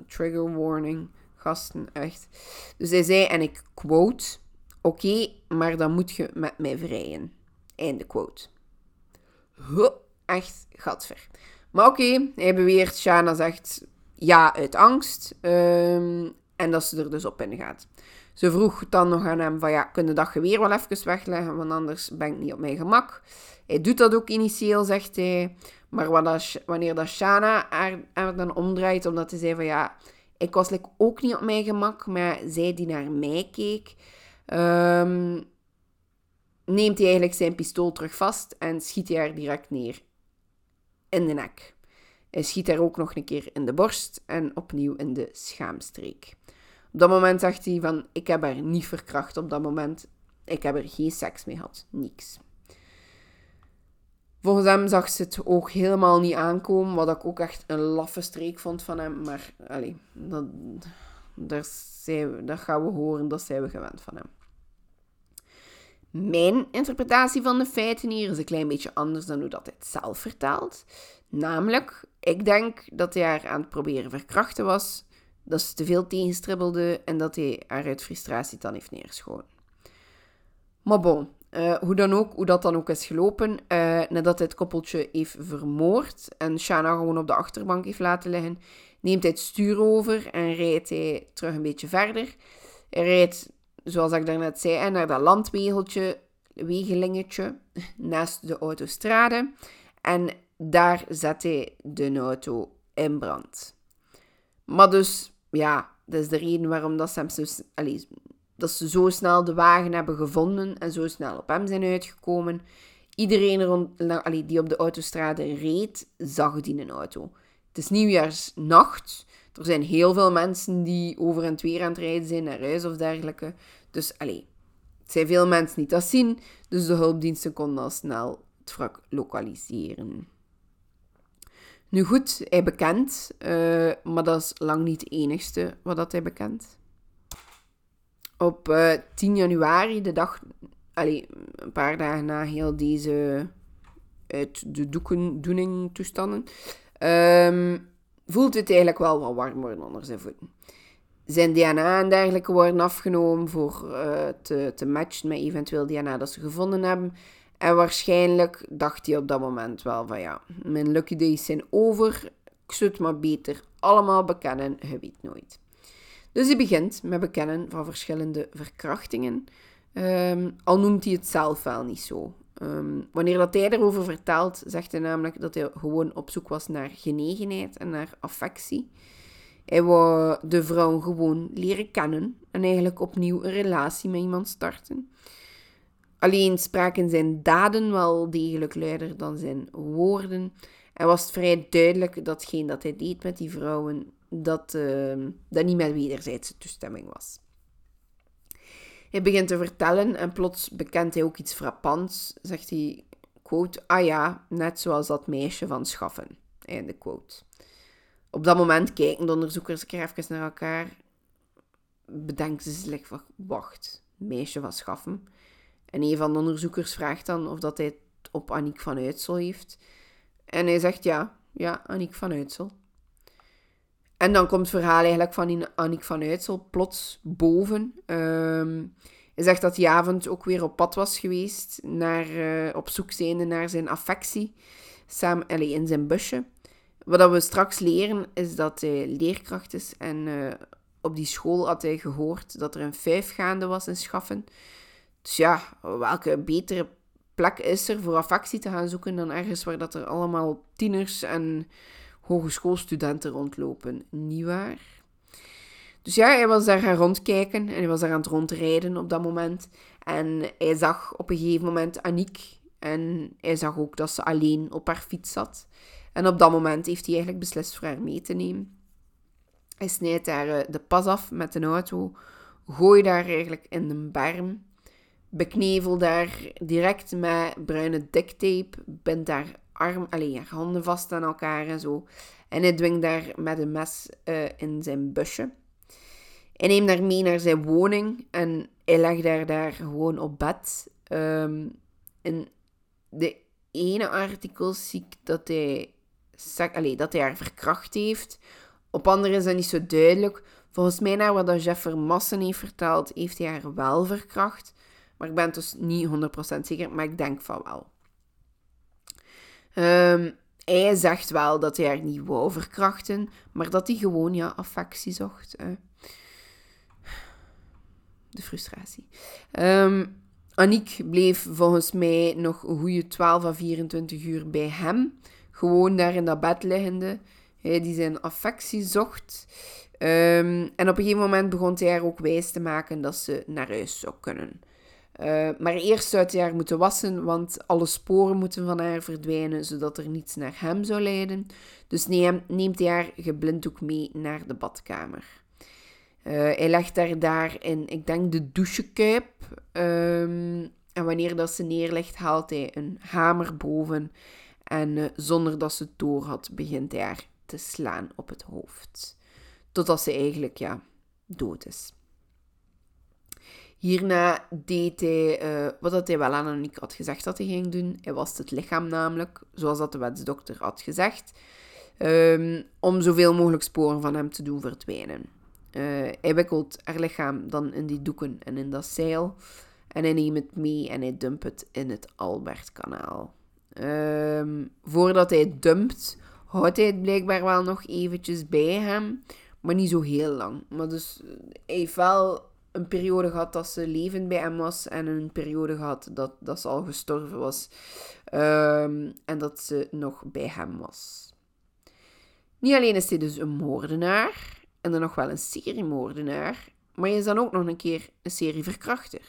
trigger warning, gasten, echt. Dus hij zei, en ik quote, oké, maar dan moet je met mij vrijen. Einde quote. Huh, echt, gadver. Maar oké, hij beweert, Shana zegt ja uit angst. Um, en dat ze er dus op ingaat. Ze vroeg dan nog aan hem van ja, kun je dat geweer wel even wegleggen, want anders ben ik niet op mijn gemak. Hij doet dat ook initieel, zegt hij. Maar wanneer dat Shana haar, dan omdraait, omdat hij zei van ja, ik was ook niet op mijn gemak, maar zij die naar mij keek, um, neemt hij eigenlijk zijn pistool terug vast en schiet hij haar direct neer in de nek. Hij schiet haar ook nog een keer in de borst en opnieuw in de schaamstreek. Op dat moment zegt hij van, ik heb haar niet verkracht op dat moment. Ik heb er geen seks mee gehad. Niks. Volgens hem zag ze het ook helemaal niet aankomen, wat ik ook echt een laffe streek vond van hem. Maar, allee, dat, daar, zijn dat gaan we horen, dat zijn we gewend van hem. Mijn interpretatie van de feiten hier is een klein beetje anders dan hoe dat hij het zelf vertelt. Namelijk, ik denk dat hij haar aan het proberen verkrachten was, dat ze te veel tegenstribbelde en dat hij haar uit frustratie dan heeft neergeschoten. Maar bon, uh, hoe dan ook, hoe dat dan ook is gelopen, uh, nadat hij het koppeltje heeft vermoord en Shana gewoon op de achterbank heeft laten liggen, neemt hij het stuur over en rijdt hij terug een beetje verder. Hij rijdt, zoals ik daarnet zei, naar dat landwegeltje, wegelingetje <laughs> naast de autostrade. En daar zet hij de auto in brand. Maar dus, ja, dat is de reden waarom dat zo, allez, dat ze zo snel de wagen hebben gevonden en zo snel op hem zijn uitgekomen. Iedereen rond, allez, die op de autostrade reed, zag die een auto. Het is nieuwjaarsnacht. Er zijn heel veel mensen die over en weer aan het rijden zijn naar huis of dergelijke. Dus, allez, het zijn veel mensen niet dat zien. Dus de hulpdiensten konden al snel het wrak lokaliseren. Nu goed, hij bekend, uh, maar dat is lang niet het enigste wat dat hij bekend. Op uh, eh, 10 januari, de dag, allez, een paar dagen na heel deze uit de doeken doening toestanden, um, voelt het eigenlijk wel wat warm worden onder zijn voeten. Zijn DNA en dergelijke worden afgenomen voor uh, te, te matchen met eventueel DNA dat ze gevonden hebben. En waarschijnlijk dacht hij op dat moment wel van ja, mijn lucky days zijn over. Ik zou het maar beter allemaal bekennen, je weet nooit. Dus hij begint met bekennen van verschillende verkrachtingen. Ehm, al noemt hij het zelf wel niet zo. Um, wanneer dat hij erover vertelt, zegt hij namelijk dat hij gewoon op zoek was naar genegenheid en naar affectie. Hij wou de vrouw gewoon leren kennen en eigenlijk opnieuw een relatie met iemand starten. Alleen spraken zijn daden wel degelijk luider dan zijn woorden. En was het vrij duidelijk datgene dat hij deed met die vrouwen, dat, uh, dat niet met wederzijdse toestemming was. Hij begint te vertellen en plots bekent hij ook iets frappants. Zegt hij, quote, ah ja, net zoals dat meisje van Schaffen. Einde quote. Op dat moment kijken de onderzoekers even naar elkaar. Bedenken ze zich, wacht, meisje van Schaffen. En een van de onderzoekers vraagt dan of dat hij het op Aniek van Uitsel heeft. En hij zegt ja, ja, Aniek van Uitsel. En dan komt het verhaal eigenlijk van Aniek van Uitsel plots boven. Ehm, hij zegt dat die avond ook weer op pad was geweest, naar, uh, op zoek zijnde naar zijn affectie, samen, allez, in zijn busje. Wat we straks leren is dat hij leerkracht is en uh, op die school had hij gehoord dat er een vijf gaande was in Schaffen. Dus ja, welke betere plek is er voor affectie te gaan zoeken dan ergens waar dat er allemaal tieners en hogeschoolstudenten rondlopen, niet waar? Dus ja, hij was daar gaan rondkijken en hij was daar aan het rondrijden op dat moment. En hij zag op een gegeven moment Aniek en hij zag ook dat ze alleen op haar fiets zat. En op dat moment heeft hij eigenlijk beslist voor haar mee te nemen. Hij snijdt daar eh, de pas af met een auto, gooit daar eigenlijk in de berm beknevel daar direct met bruine ducttape, bindt daar arm, alleen haar handen vast aan elkaar en zo. En hij dwingt daar met een mes uh, in zijn busje. Hij neemt haar mee naar zijn woning en hij legt haar daar gewoon op bed. Um, in de ene artikel zie ik dat hij, dat hij haar verkracht heeft. Op andere is dat niet zo duidelijk. Volgens mij, naar wat Jeffer Massen heeft verteld, heeft hij haar wel verkracht. Maar ik ben dus niet 100% zeker, maar ik denk van wel. Um, hij zegt wel dat hij haar niet wou verkrachten, maar dat hij gewoon ja, affectie zocht. De frustratie. Um, Aniek bleef volgens mij nog een goede 12 à 24 uur bij hem. Gewoon daar in dat bed liggende. Hij die zijn affectie zocht. Um, en op een gegeven moment begon hij haar ook wijs te maken dat ze naar huis zou kunnen. Uh, maar eerst hij haar moeten wassen, want alle sporen moeten van haar verdwijnen, zodat er niets naar hem zou leiden. Dus neemt hij haar geblinddoek mee naar de badkamer. Uh, hij legt haar daar in, ik denk, de douchekuip. Um, en wanneer dat ze neerlegt, haalt hij een hamer boven. En uh, zonder dat ze het door had, begint hij haar te slaan op het hoofd. Totdat ze eigenlijk, ja, dood is. Hierna deed hij uh, wat hij wel aan Aniek had gezegd dat hij ging doen. Hij was het lichaam namelijk, zoals dat de wetsdokter had gezegd, um, om zoveel mogelijk sporen van hem te doen verdwijnen. Uh, hij wikkelt haar lichaam dan in die doeken en in dat zeil. En hij neemt het mee en hij dumpt het in het Albertkanaal. Um, voordat hij het dumpt, houdt hij het blijkbaar wel nog eventjes bij hem. Maar niet zo heel lang. Maar dus hij heeft wel een periode gehad dat ze levend bij hem was en een periode gehad dat, dat ze al gestorven was. Ehm, en dat ze nog bij hem was. Niet alleen is hij dus een moordenaar en dan nog wel een seriemoordenaar, maar hij is dan ook nog een keer een serieverkrachter.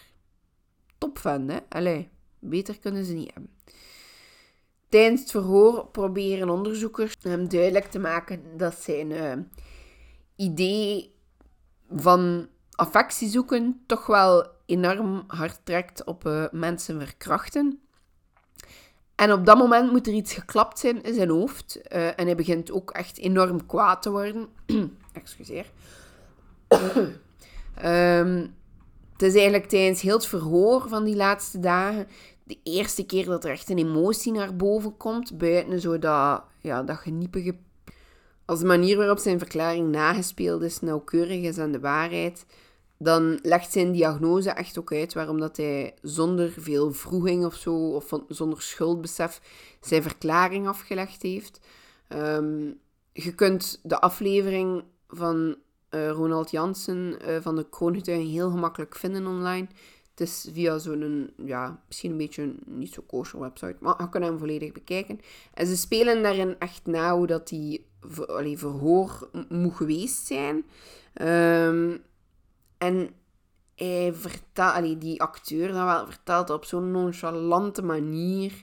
Topfan, hè? Allee, beter kunnen ze niet hebben. Tijdens het verhoor proberen onderzoekers hem duidelijk te maken dat zijn uh, idee van affectie zoeken toch wel enorm hard trekt op uh, mensen verkrachten. En op dat moment moet er iets geklapt zijn in zijn hoofd. Uh, en hij begint ook echt enorm kwaad te worden. <clears throat> Excuseer. um, <clears throat> het is eigenlijk tijdens heel het verhoor van die laatste dagen de eerste keer dat er echt een emotie naar boven komt. Buiten zo dat, ja, dat geniepige... Als de manier waarop zijn verklaring nagespeeld is nauwkeurig is aan de waarheid, dan legt zijn diagnose echt ook uit waarom dat hij zonder veel vroeging of zo, of zonder schuldbesef, zijn verklaring afgelegd heeft. Um, je kunt de aflevering van uh, Ronald Jansen uh, van de Kroongetuigen heel gemakkelijk vinden online. Het is via zo'n, ja, misschien een beetje een niet zo kosher website, maar je kan hem volledig bekijken. En ze spelen daarin echt na hoe dat die ver, verhoor moet geweest zijn. Um, en hij vertelt, die acteur dat wel vertelt op zo'n nonchalante manier.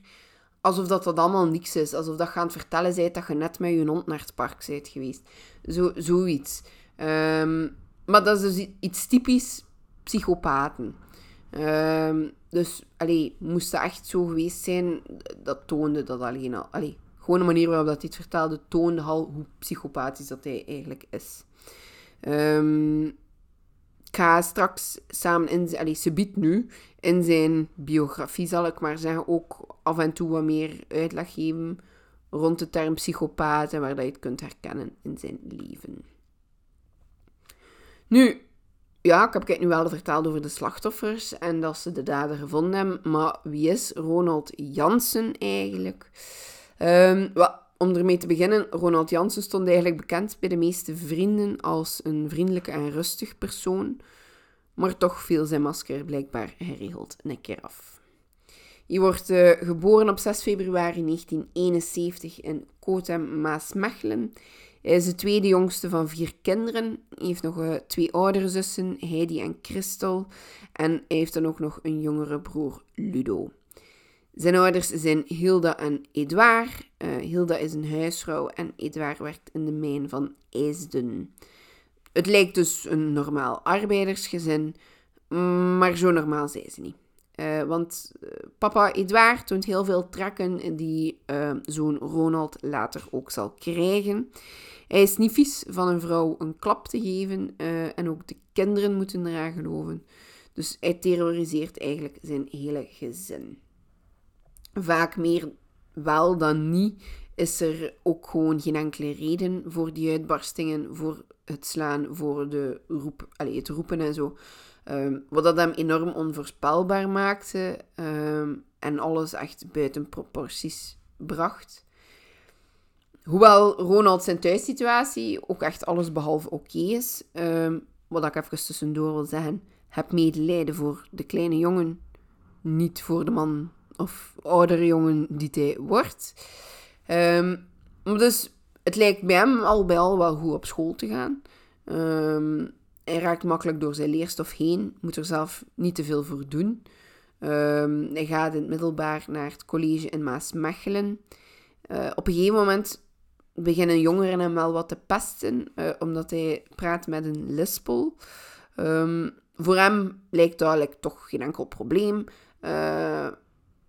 Alsof dat, dat allemaal niks is. Alsof dat je aan het vertellen bent dat je net met je hond naar het park bent geweest. Zo, zoiets. Um, maar dat is dus iets typisch psychopaten. Um, dus, allee, moest dat echt zo geweest zijn, dat toonde dat alleen al. Allee, gewoon de manier waarop dat het vertelde, toonde al hoe psychopathisch dat hij eigenlijk is. Um, ga straks samen in... Allee, ze biedt nu in zijn biografie, zal ik maar zeggen, ook af en toe wat meer uitleg geven rond de term psychopaat en waar dat je het kunt herkennen in zijn leven. Nu, ja, ik heb het nu wel verteld over de slachtoffers en dat ze de dader gevonden hebben, maar wie is Ronald Jansen eigenlijk? Um, om ermee te beginnen, Ronald Jansen stond eigenlijk bekend bij de meeste vrienden als een vriendelijke en rustig persoon, maar toch viel zijn masker blijkbaar geregeld een keer af. Hij wordt uh, geboren op 6 februari 1971 in Kotem, Maasmechelen hij is de tweede jongste van vier kinderen. Hij heeft nog uh, twee oudere zussen, Heidi en Christel. En hij heeft dan ook nog een jongere broer, Ludo. Zijn ouders zijn Hilda en Edouard. Uh, Hilda is een huisvrouw en Edouard werkt in de mijn van IJsden. Het lijkt dus een normaal arbeidersgezin, maar zo normaal zijn ze niet. Uh, want papa Edouard toont heel veel trekken die zoon Ronald later ook zal krijgen. Hij is niet vies van een vrouw een klap te geven en ook de kinderen moeten eraan geloven. Dus hij terroriseert eigenlijk zijn hele gezin. Vaak meer wel dan niet is er ook gewoon geen enkele reden voor die uitbarstingen, voor het slaan, voor de roep, allez, het roepen en zo. Um, wat dat hem enorm onvoorspelbaar maakte um, en alles echt buiten proporties bracht. Hoewel Ronald zijn thuissituatie ook echt alles behalve oké is, um, wat ik even tussendoor wil zeggen, heb medelijden voor de kleine jongen, niet voor de man of oudere jongen die hij wordt. Um, dus het lijkt bij hem al bij al wel goed op school te gaan. Um, hij raakt makkelijk door zijn leerstof heen, moet er zelf niet te veel voor doen. hij gaat in het middelbaar naar het college in Maasmechelen. Uh, op een gegeven moment beginnen jongeren hem wel wat te pesten, uh, omdat hij praat met een lispel. Voor hem lijkt duidelijk toch geen enkel probleem. Uh,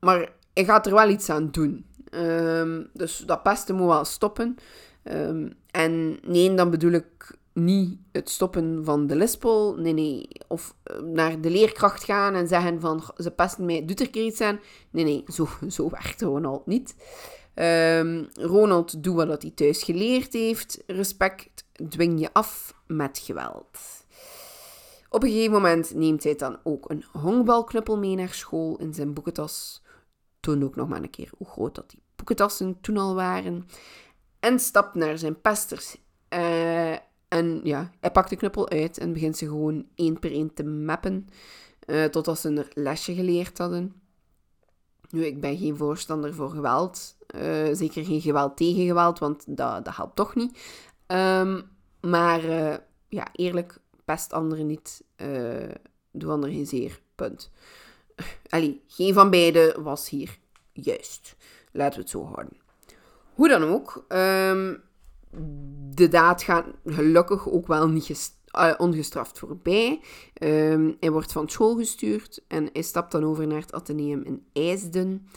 maar hij gaat er wel iets aan doen. Um, dus dat pesten moet wel stoppen. Um, en nee, dan bedoel ik niet het stoppen van de lispel. Nee, nee. Of naar de leerkracht gaan en zeggen van ze pesten mij, doet er keer iets aan. Nee, nee, zo, <laughs> zo werkt Ronald niet. Um, Ronald doet wat hij thuis geleerd heeft. Respect dwing je af met geweld. Op een gegeven moment neemt hij dan ook een honkbalknuppel mee naar school in zijn boekentas. Toont ook nog maar een keer hoe groot dat die boekentassen toen al waren. En stapt naar zijn pesters. Uh, En ja, hij pakt de knuppel uit en begint ze gewoon één per één te mappen. Uh, totdat ze een lesje geleerd hadden. Nu, ik ben geen voorstander voor geweld. Uh, zeker geen geweld tegen geweld, want dat, dat helpt toch niet. Um, maar ja, eerlijk, pest anderen niet. doe anderen geen zeer. Punt. Allee, geen van beide was hier juist. Laten we het zo houden. Hoe dan ook, um, de daad gaat gelukkig ook wel niet uh, ongestraft voorbij. Um, hij wordt van school gestuurd en hij stapt dan over naar het ateneum in IJsden.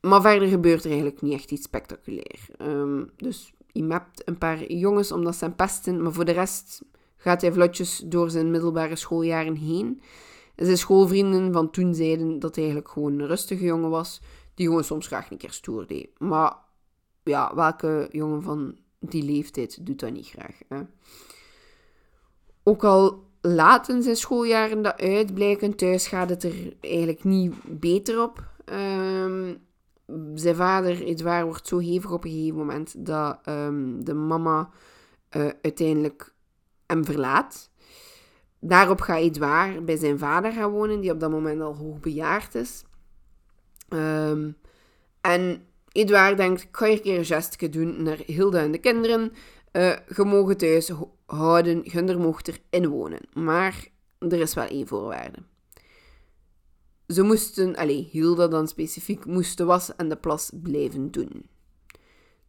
Maar verder gebeurt er eigenlijk niet echt iets spectaculair. Um, dus hij mapt een paar jongens omdat ze hem pesten, maar voor de rest gaat hij vlotjes door zijn middelbare schooljaren heen. Zijn schoolvrienden van toen zeiden dat hij eigenlijk gewoon een rustige jongen was, die gewoon soms graag een keer stoer deed. Maar ja, welke jongen van die leeftijd doet dat niet graag. Hè? Ook al laten zijn schooljaren dat uitblijken, thuis gaat het er eigenlijk niet beter op. Um, zijn vader, Edouard, wordt zo hevig op een gegeven moment dat um, de mama uh, uiteindelijk hem verlaat. Daarop gaat Edouard bij zijn vader gaan wonen, die op dat moment al hoogbejaard is. Um, en Edouard denkt, ik ga hier een keer een gestje doen naar Hilda en de kinderen. Uh, je mogen thuis houden, Gunder mocht erin wonen. Maar er is wel één voorwaarde. Ze moesten, allez, Hilda dan specifiek, moest de was en de plas blijven doen.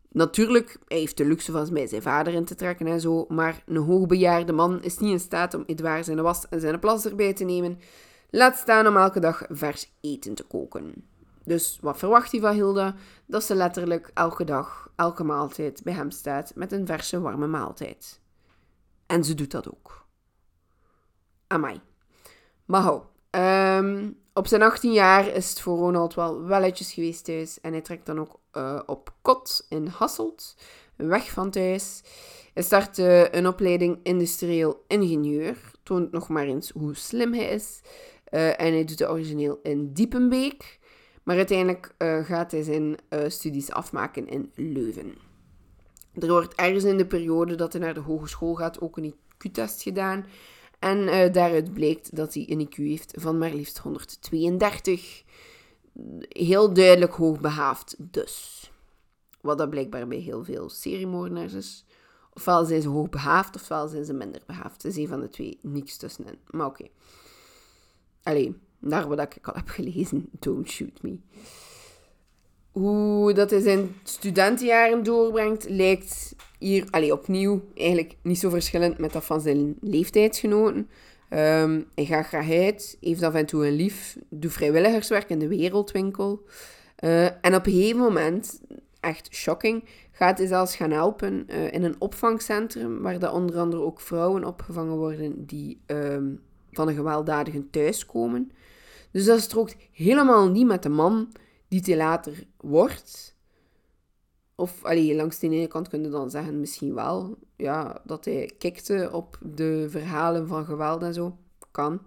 Natuurlijk, hij heeft de luxe van bij zijn vader in te trekken en zo, maar een hoogbejaarde man is niet in staat om Edouard zijn was en zijn plas erbij te nemen. Laat staan om elke dag vers eten te koken. Dus wat verwacht hij van Hilda? Dat ze letterlijk elke dag, elke maaltijd bij hem staat met een verse, warme maaltijd. En ze doet dat ook. Amai. Maar hou. Um, op zijn 18 jaar is het voor Ronald wel welletjes geweest thuis. En hij trekt dan ook uh, op kot in Hasselt, weg van thuis. Hij start uh, een opleiding industrieel ingenieur. Toont nog maar eens hoe slim hij is. Uh, en hij doet het origineel in Diepenbeek. Maar uiteindelijk uh, gaat hij zijn studies afmaken in Leuven. Er wordt ergens in de periode dat hij naar de hogeschool gaat ook een IQ-test gedaan. En daaruit blijkt dat hij een IQ heeft van maar liefst 132. Heel duidelijk hoogbehaafd dus. Wat dat blijkbaar bij heel veel seriemoordenaars is. Ofwel zijn ze hoogbehaafd, ofwel zijn ze minder behaafd. Het is een van de twee, niks tussenin. Maar oké. Allee, naar wat ik al heb gelezen. Don't shoot me. Hoe dat hij zijn studentenjaren doorbrengt, lijkt hier allee, opnieuw eigenlijk niet zo verschillend met dat van zijn leeftijdsgenoten. Um, hij gaat graag uit, heeft af en toe een lief, doet vrijwilligerswerk in de wereldwinkel. Uh, en op een gegeven moment, echt shocking, gaat hij zelfs gaan helpen uh, in een opvangcentrum, waar dat onder andere ook vrouwen opgevangen worden die um, van een gewelddadige thuis komen. Dus dat strookt helemaal niet met de man die hij later wordt. Of allee, langs de ene kant kun je dan zeggen, misschien wel, ja, dat hij kikte op de verhalen van geweld en zo. Kan.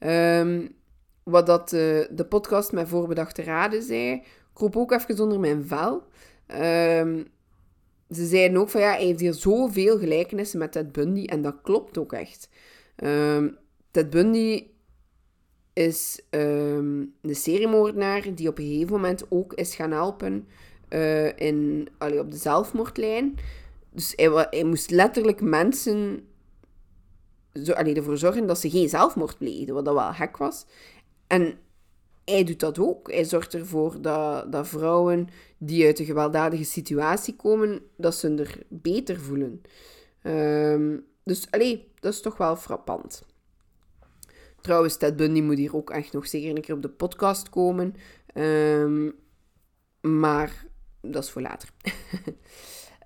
Um, wat dat uh, de podcast met voorbedachte raden zei, kroop ook even onder mijn vel. Um, ze zeiden ook van ja, hij heeft hier zoveel gelijkenissen met Ted Bundy. En dat klopt ook echt. Um, Ted Bundy is um, de seriemoordenaar die op een gegeven moment ook is gaan helpen uh, in, allee, op de zelfmoordlijn. Dus hij, hij moest letterlijk mensen zo, allee, ervoor zorgen dat ze geen zelfmoord pleegden, wat dat wel gek was. En hij doet dat ook. Hij zorgt ervoor dat, dat vrouwen die uit een gewelddadige situatie komen, dat ze er beter voelen. Um, dus allee, dat is toch wel frappant. Trouwens, Ted Bundy moet hier ook echt nog zeker een keer op de podcast komen. Um, maar dat is voor later.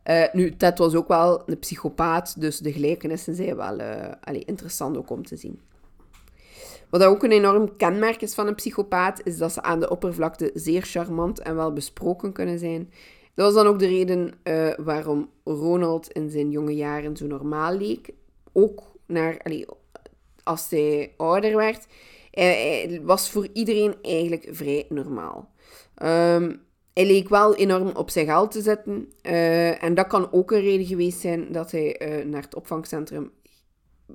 uh, <laughs> nu, Ted was ook wel een psychopaat, dus de gelijkenissen zijn wel allee, interessant ook om te zien. Wat ook een enorm kenmerk is van een psychopaat, is dat ze aan de oppervlakte zeer charmant en wel besproken kunnen zijn. Dat was dan ook de reden uh, waarom Ronald in zijn jonge jaren zo normaal leek. Ook naar, als hij ouder werd, hij, was voor iedereen eigenlijk vrij normaal. Um, hij leek wel enorm op zijn geld te zitten. Eh, en dat kan ook een reden geweest zijn dat hij uh, naar het opvangcentrum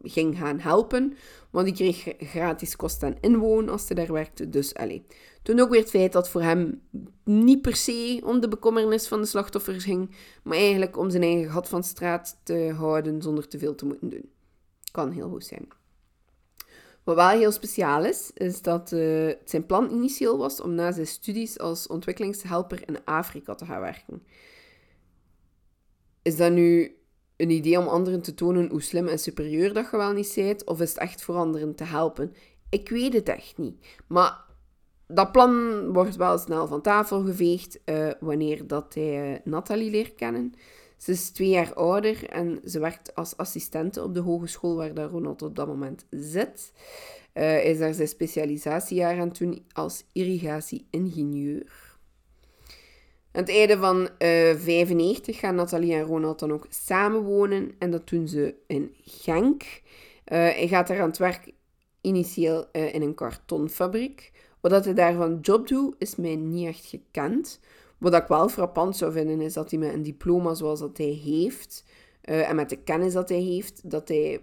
ging gaan helpen. Want die kreeg gratis kost en inwoon als ze daar werkte. Dus allee. Toen ook weer het feit dat voor hem niet per se om de bekommernis van de slachtoffers ging. Maar eigenlijk om zijn eigen gat van straat te houden zonder te veel te moeten doen. Kan heel goed zijn. Wat wel heel speciaal is, is dat uh, zijn plan initieel was om na zijn studies als ontwikkelingshelper in Afrika te gaan werken. Is dat nu een idee om anderen te tonen hoe slim en superieur dat je wel niet bent? Of is het echt voor anderen te helpen? Ik weet het echt niet. Maar dat plan wordt wel snel van tafel geveegd uh, wanneer dat hij uh, Nathalie leert kennen. Ze is twee jaar ouder en ze werkt als assistente op de hogeschool waar dat Ronald op dat moment zit. Uh, is daar zijn specialisatiejaar aan toen als irrigatie-ingenieur. Aan het einde van uh, 95 gaan Nathalie en Ronald dan ook samenwonen en dat doen ze in Genk. Uh, hij gaat daar aan het werk initieel in een kartonfabriek. Wat hij daarvan job doet, is mij niet echt gekend. Wat ik wel frappant zou vinden, is dat hij met een diploma zoals dat hij heeft, uh, en met de kennis dat hij heeft, dat hij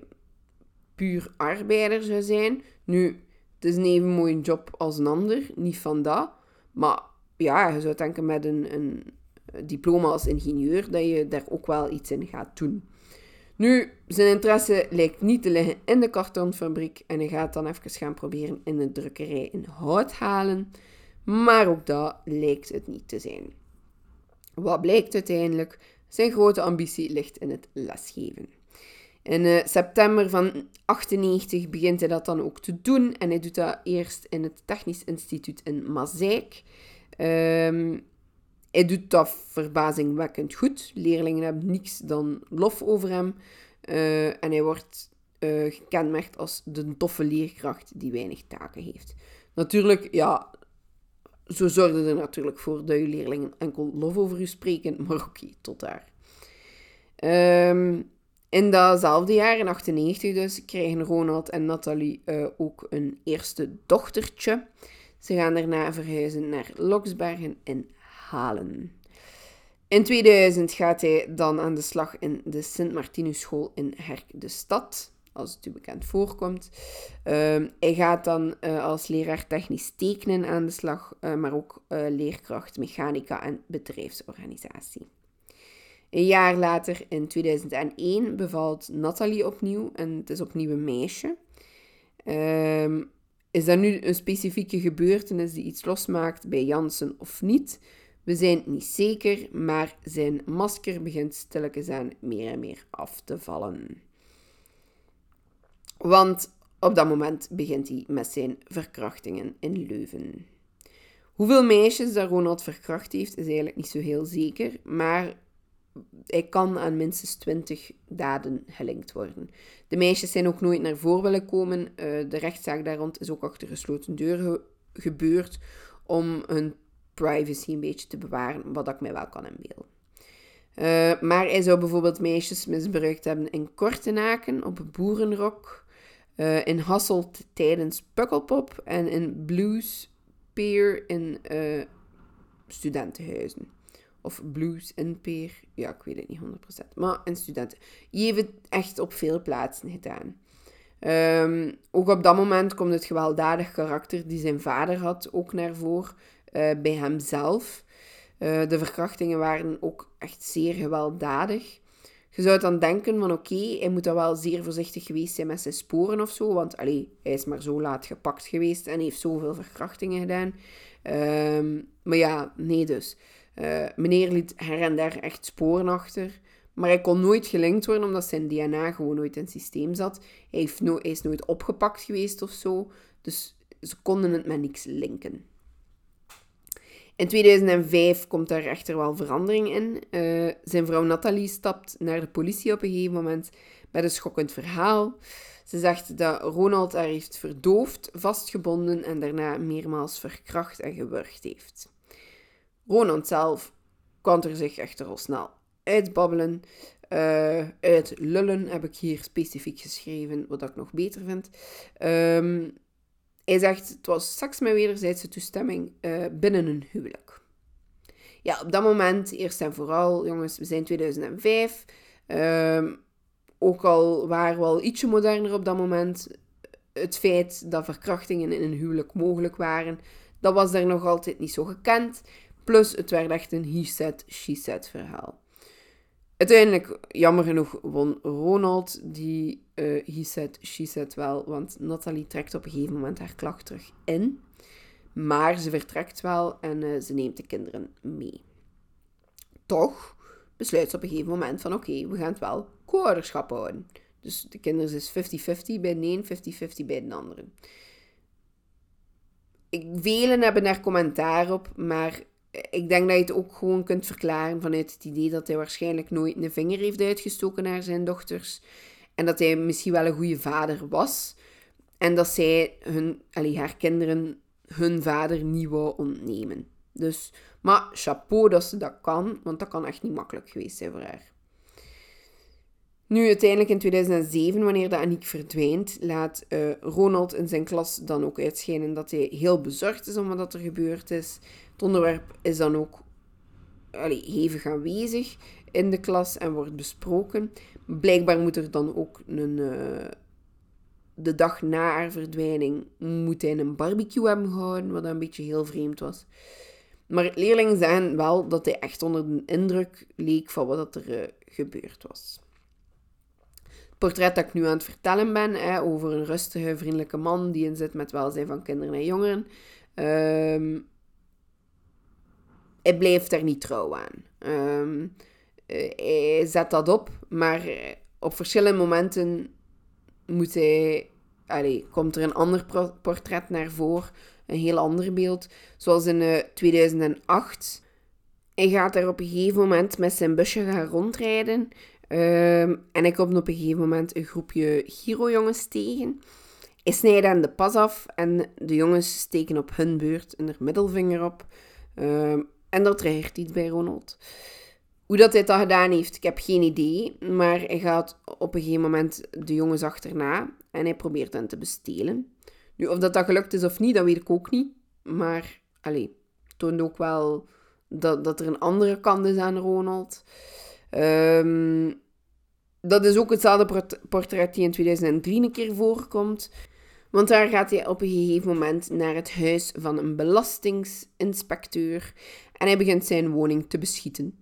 puur arbeider zou zijn. Nu, het is een even mooie job als een ander, niet van dat. Maar ja, je zou denken met een, een diploma als ingenieur, dat je daar ook wel iets in gaat doen. Nu, zijn interesse lijkt niet te liggen in de kartonfabriek en hij gaat dan even gaan proberen in de drukkerij in hout halen. Maar ook dat lijkt het niet te zijn. Wat blijkt uiteindelijk? Zijn grote ambitie ligt in het lesgeven. In uh, september van 98 begint hij dat dan ook te doen. En hij doet dat eerst in het Technisch Instituut in Mazeik. Um, hij doet dat verbazingwekkend goed. Leerlingen hebben niks dan lof over hem. Uh, en hij wordt uh, gekenmerkt als de toffe leerkracht die weinig taken heeft. Natuurlijk, ja, zo zorgde er natuurlijk voor dat je leerlingen enkel lof over u spreken, <laughs> maar oké, tot daar. Um, in datzelfde jaar, in 98 dus, krijgen Ronald en Nathalie uh, ook een eerste dochtertje. Ze gaan daarna verhuizen naar Loksbergen in Halen. In 2000 gaat hij dan aan de slag in de Sint School in Herk de Stad als het u bekend voorkomt. Uh, hij gaat dan uh, als leraar technisch tekenen aan de slag, uh, maar ook uh, leerkracht mechanica en bedrijfsorganisatie. Een jaar later, in 2001, bevalt Nathalie opnieuw en het is opnieuw een meisje. Ehm, is dat nu een specifieke gebeurtenis die iets losmaakt bij Jansen of niet? We zijn niet zeker, maar zijn masker begint stilletjes aan meer en meer af te vallen. Want op dat moment begint hij met zijn verkrachtingen in Leuven. Hoeveel meisjes dat Ronald verkracht heeft, is eigenlijk niet zo heel zeker, maar hij kan aan minstens 20 daden gelinkt worden. De meisjes zijn ook nooit naar voren willen komen. Eh, de rechtszaak daar rond is ook achter gesloten deuren gebeurd om hun privacy een beetje te bewaren, wat ik mij wel kan inbeelden. Uh, maar hij zou bijvoorbeeld meisjes misbruikt hebben in Kortenaken op Boerenrok, uh, in Hasselt tijdens Pukkelpop en in Blues Peer in uh, studentenhuizen. Of Blues in Peer, ja, ik weet het niet 100%. Maar in studenten. Je heeft het echt op veel plaatsen gedaan. Um, ook op dat moment komt het gewelddadig karakter die zijn vader had ook naar voren uh, bij hemzelf. De verkrachtingen waren ook echt zeer gewelddadig. Je zou dan denken van oké, hij moet dan wel zeer voorzichtig geweest zijn met zijn sporen of zo. Want allee, hij is maar zo laat gepakt geweest en heeft zoveel verkrachtingen gedaan. Um, maar ja, nee dus. Uh, meneer liet her en daar echt sporen achter. Maar hij kon nooit gelinkt worden omdat zijn DNA gewoon nooit in het systeem zat. Hij, heeft is nooit opgepakt geweest of zo. Dus ze konden het met niks linken. In 2005 komt daar echter wel verandering in. Uh, zijn vrouw Nathalie stapt naar de politie op een gegeven moment met een schokkend verhaal. Ze zegt dat Ronald haar heeft verdoofd, vastgebonden en daarna meermaals verkracht en gewurgd heeft. Ronald zelf kan er zich echter al snel uitbabbelen. Uh, uit lullen heb ik hier specifiek geschreven, wat ik nog beter vind. Um, hij zegt, het was seks met wederzijdse toestemming uh, binnen een huwelijk. ja, op dat moment, eerst en vooral, jongens, we zijn 2005. Ehm, ook al waren we al ietsje moderner op dat moment. Het feit dat verkrachtingen in een huwelijk mogelijk waren, dat was daar nog altijd niet zo gekend. Plus, het werd echt een he-said, she-said verhaal. Uiteindelijk, jammer genoeg, won Ronald die uh, he said, she said wel, want Nathalie trekt op een gegeven moment haar klacht terug in. Maar ze vertrekt wel en uh, ze neemt de kinderen mee. Toch besluit ze op een gegeven moment van oké, we gaan het wel co-ouderschap houden. Dus de kinderen is 50-50 bij de een, 50-50 bij de andere. Ik, velen hebben daar commentaar op, maar ik denk dat je het ook gewoon kunt verklaren vanuit het idee dat hij waarschijnlijk nooit een vinger heeft uitgestoken naar zijn dochters. En dat hij misschien wel een goede vader was. En dat zij hun, allee, haar kinderen hun vader niet wou ontnemen. Dus, maar chapeau dat ze dat kan, want dat kan echt niet makkelijk geweest zijn voor haar. Nu, uiteindelijk in 2007, wanneer de Aniek verdwijnt, laat uh, Ronald in zijn klas dan ook uitschijnen dat hij heel bezorgd is om wat er gebeurd is. Het onderwerp is dan ook allee, hevig aanwezig in de klas en wordt besproken. Blijkbaar moet er dan ook een, uh, de dag na haar verdwijning moet hij een barbecue hebben gehouden, wat een beetje heel vreemd was. Maar leerlingen zeggen wel dat hij echt onder de indruk leek van wat er uh, gebeurd was. Het portret dat ik nu aan het vertellen ben, hè, over een rustige, vriendelijke man die inzet met welzijn van kinderen en jongeren, um, hij blijft er niet trouw aan. Um, hij zet dat op, maar op verschillende momenten moet hij, allez, komt er een ander portret naar voren, een heel ander beeld. Zoals in uh, eh, 2008. Hij gaat daar op een gegeven moment met zijn busje gaan rondrijden. Um, en hij komt op een gegeven moment een groepje Giro-jongens tegen. Hij snijdt aan de pas af en de jongens steken op hun beurt een middelvinger op. Um, en dat reageert iets bij Ronald. Hoe dat hij dat gedaan heeft, ik heb geen idee. Maar hij gaat op een gegeven moment de jongens achterna en hij probeert hen te bestelen. Nu, of dat, dat gelukt is of niet, dat weet ik ook niet. Maar, allee, toont ook wel dat, dat er een andere kant is aan Ronald. Um, dat is ook hetzelfde portret die in 2003 een keer voorkomt. Want daar gaat hij op een gegeven moment naar het huis van een belastingsinspecteur. En hij begint zijn woning te beschieten.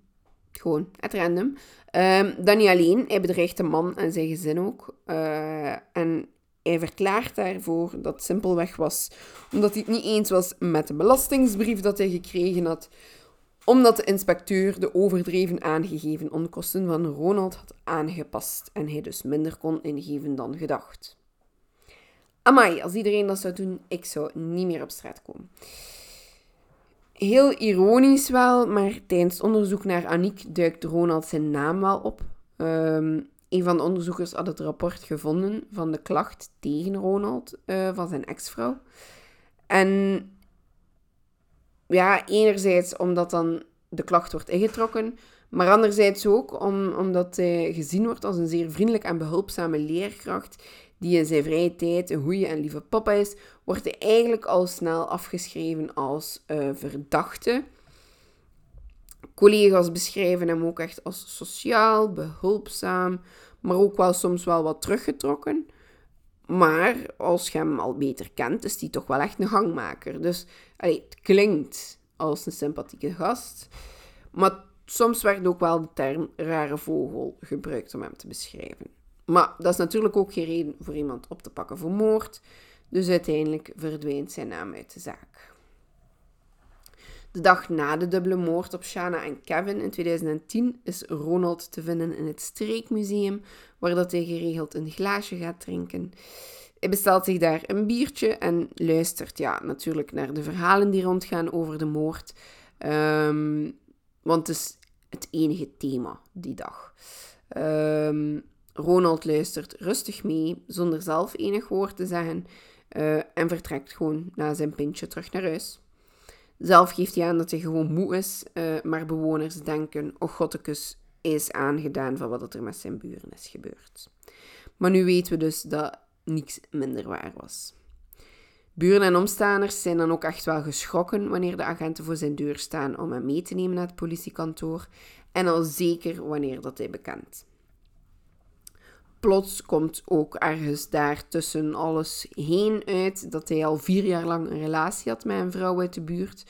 Gewoon, at random. Um, dan niet alleen, hij bedreigt de man en zijn gezin ook. Uh, en hij verklaart daarvoor dat het simpelweg was omdat hij het niet eens was met de belastingsbrief dat hij gekregen had. Omdat de inspecteur de overdreven aangegeven onkosten van Ronald had aangepast en hij dus minder kon ingeven dan gedacht. Amai, als iedereen dat zou doen, ik zou niet meer op straat komen. Heel ironisch wel, maar tijdens onderzoek naar Aniek duikt Ronald zijn naam wel op. Um, een van de onderzoekers had het rapport gevonden van de klacht tegen Ronald uh, van zijn ex-vrouw. En ja, enerzijds omdat dan de klacht wordt ingetrokken, maar anderzijds ook om, omdat hij gezien wordt als een zeer vriendelijk en behulpzame leerkracht die in zijn vrije tijd een goede en lieve papa is, wordt hij eigenlijk al snel afgeschreven als uh, verdachte. Collega's beschrijven hem ook echt als sociaal, behulpzaam, maar ook wel soms wel wat teruggetrokken. Maar als je hem al beter kent, is hij toch wel echt een gangmaker. Dus het klinkt als een sympathieke gast. Maar soms werd ook wel de term rare vogel gebruikt om hem te beschrijven. Maar dat is natuurlijk ook geen reden voor iemand op te pakken voor moord. Dus uiteindelijk verdwijnt zijn naam uit de zaak. De dag na de dubbele moord op Shana en Kevin in 2010 is Ronald te vinden in het Streekmuseum, waar dat hij geregeld een glaasje gaat drinken. Hij bestelt zich daar een biertje en luistert ja, natuurlijk naar de verhalen die rondgaan over de moord. Um, want het is het enige thema die dag. Um, Ronald luistert rustig mee, zonder zelf enig woord te zeggen, uh, en vertrekt gewoon na zijn pintje terug naar huis. Zelf geeft hij aan dat hij gewoon moe is, uh, maar bewoners denken, oh godtekus, is aangedaan van wat er met zijn buren is gebeurd. Maar nu weten we dus dat niets minder waar was. Buren en omstaanders zijn dan ook echt wel geschrokken wanneer de agenten voor zijn deur staan om hem mee te nemen naar het politiekantoor. En al zeker wanneer dat hij bekend. Plots komt ook ergens daar tussen alles heen uit dat hij al vier jaar lang een relatie had met een vrouw uit de buurt.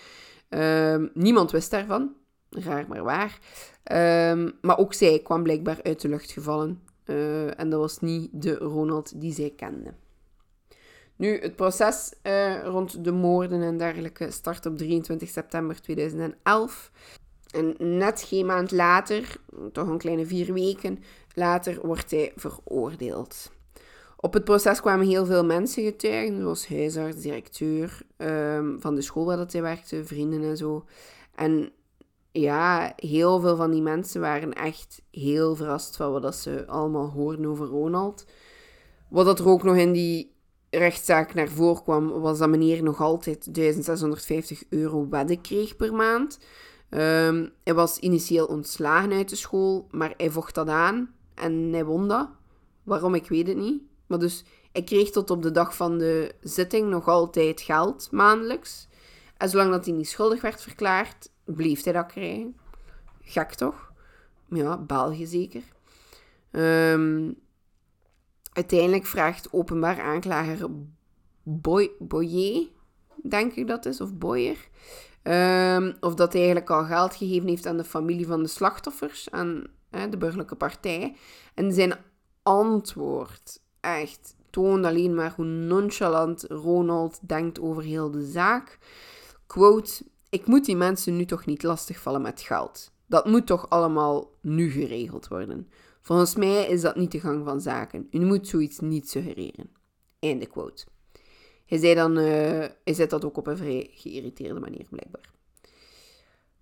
Ehm, niemand wist daarvan, raar maar waar. Ehm, maar ook zij kwam blijkbaar uit de lucht gevallen. Eh, en dat was niet de Ronald die zij kende. Nu, het proces uh, rond de moorden en dergelijke start op 23 september 2011. En net geen maand later, toch een kleine vier weken later, wordt hij veroordeeld. Op het proces kwamen heel veel mensen getuigen, zoals huisarts, directeur um, van de school waar dat hij werkte, vrienden en zo. En ja, heel veel van die mensen waren echt heel verrast van wat ze allemaal hoorden over Ronald. Wat dat er ook nog in die rechtszaak naar voren kwam, was dat meneer nog altijd 1650 euro wedden kreeg per maand. Um, hij was initieel ontslagen uit de school, maar hij vocht dat aan en hij won dat. Waarom, ik weet het niet. Maar dus, hij kreeg tot op de dag van de zitting nog altijd geld, maandelijks. En zolang dat hij niet schuldig werd verklaard, bleef hij dat krijgen. Gek toch? Ja, België zeker. Um, uiteindelijk vraagt openbaar aanklager Boy, Boyer, denk ik dat is, of Boyer, um, of dat hij eigenlijk al geld gegeven heeft aan de familie van de slachtoffers, hè, de burgerlijke partij. En zijn antwoord echt toont alleen maar hoe nonchalant Ronald denkt over heel de zaak. Quote, ik moet die mensen nu toch niet lastigvallen met geld. Dat moet toch allemaal nu geregeld worden. Volgens mij is dat niet de gang van zaken. U moet zoiets niet suggereren. Einde quote. Hij zei dan, uh, hij zet dat ook op een vrij geïrriteerde manier blijkbaar.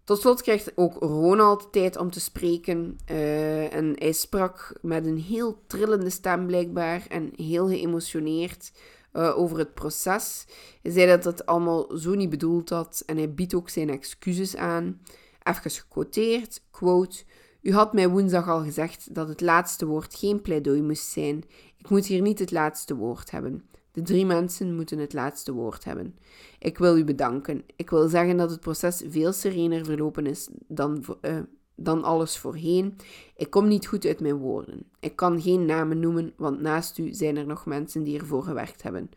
Tot slot krijgt ook Ronald tijd om te spreken. Uh, en hij sprak met een heel trillende stem blijkbaar en heel geëmotioneerd uh, over het proces. Hij zei dat het allemaal zo niet bedoeld had en hij biedt ook zijn excuses aan. Even gequoteerd, quote... U had mij woensdag al gezegd dat het laatste woord geen pleidooi moest zijn. Ik moet hier niet het laatste woord hebben. De drie mensen moeten het laatste woord hebben. Ik wil u bedanken. Ik wil zeggen dat het proces veel serener verlopen is dan, uh, dan alles voorheen. Ik kom niet goed uit mijn woorden. Ik kan geen namen noemen, want naast u zijn er nog mensen die ervoor gewerkt hebben.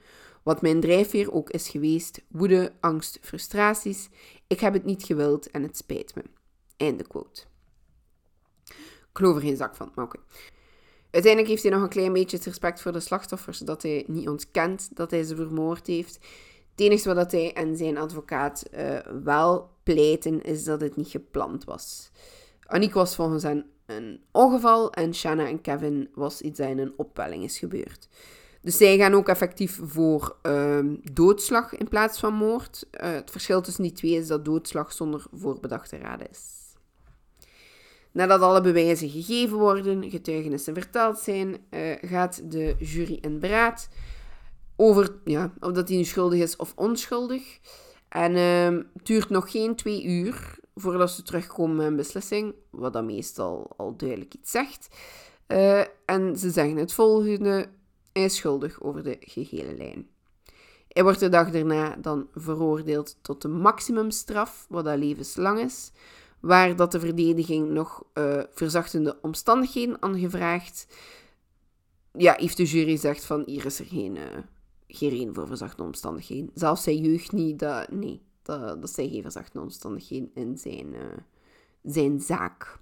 Wat mijn drijfveer ook is geweest: woede, angst, frustraties. Ik heb het niet gewild en het spijt me. Einde quote. Ik er geen zak van, maar oké. Uiteindelijk heeft hij nog een klein beetje het respect voor de slachtoffers, dat hij niet ontkent dat hij ze vermoord heeft. Het enige wat hij en zijn advocaat uh, wel pleiten, is dat het niet gepland was. Aniek was volgens hen een ongeval en Shanna en Kevin was iets dat in een opwelling is gebeurd. Dus zij gaan ook effectief voor uh, doodslag in plaats van moord. Uh, het verschil tussen die twee is dat doodslag zonder voorbedachte raden is. Nadat alle bewijzen gegeven worden, getuigenissen verteld zijn, uh, gaat de jury in beraad over ja, of dat hij nu schuldig is of onschuldig. En het duurt nog geen twee uur voordat ze terugkomen met een beslissing, wat dan meestal al duidelijk iets zegt. Uh, en ze zeggen het volgende: hij is schuldig over de gehele lijn. Hij wordt de dag daarna dan veroordeeld tot de maximumstraf, wat dat levenslang is waar dat de verdediging nog uh, verzachtende omstandigheden aan gevraagd. Ja, heeft de jury gezegd van hier is er geen, uh, geen reden voor verzachtende omstandigheden. Zelfs zijn jeugd niet, dat, nee, dat, dat zijn geen verzachtende omstandigheden in zijn, uh, zijn zaak.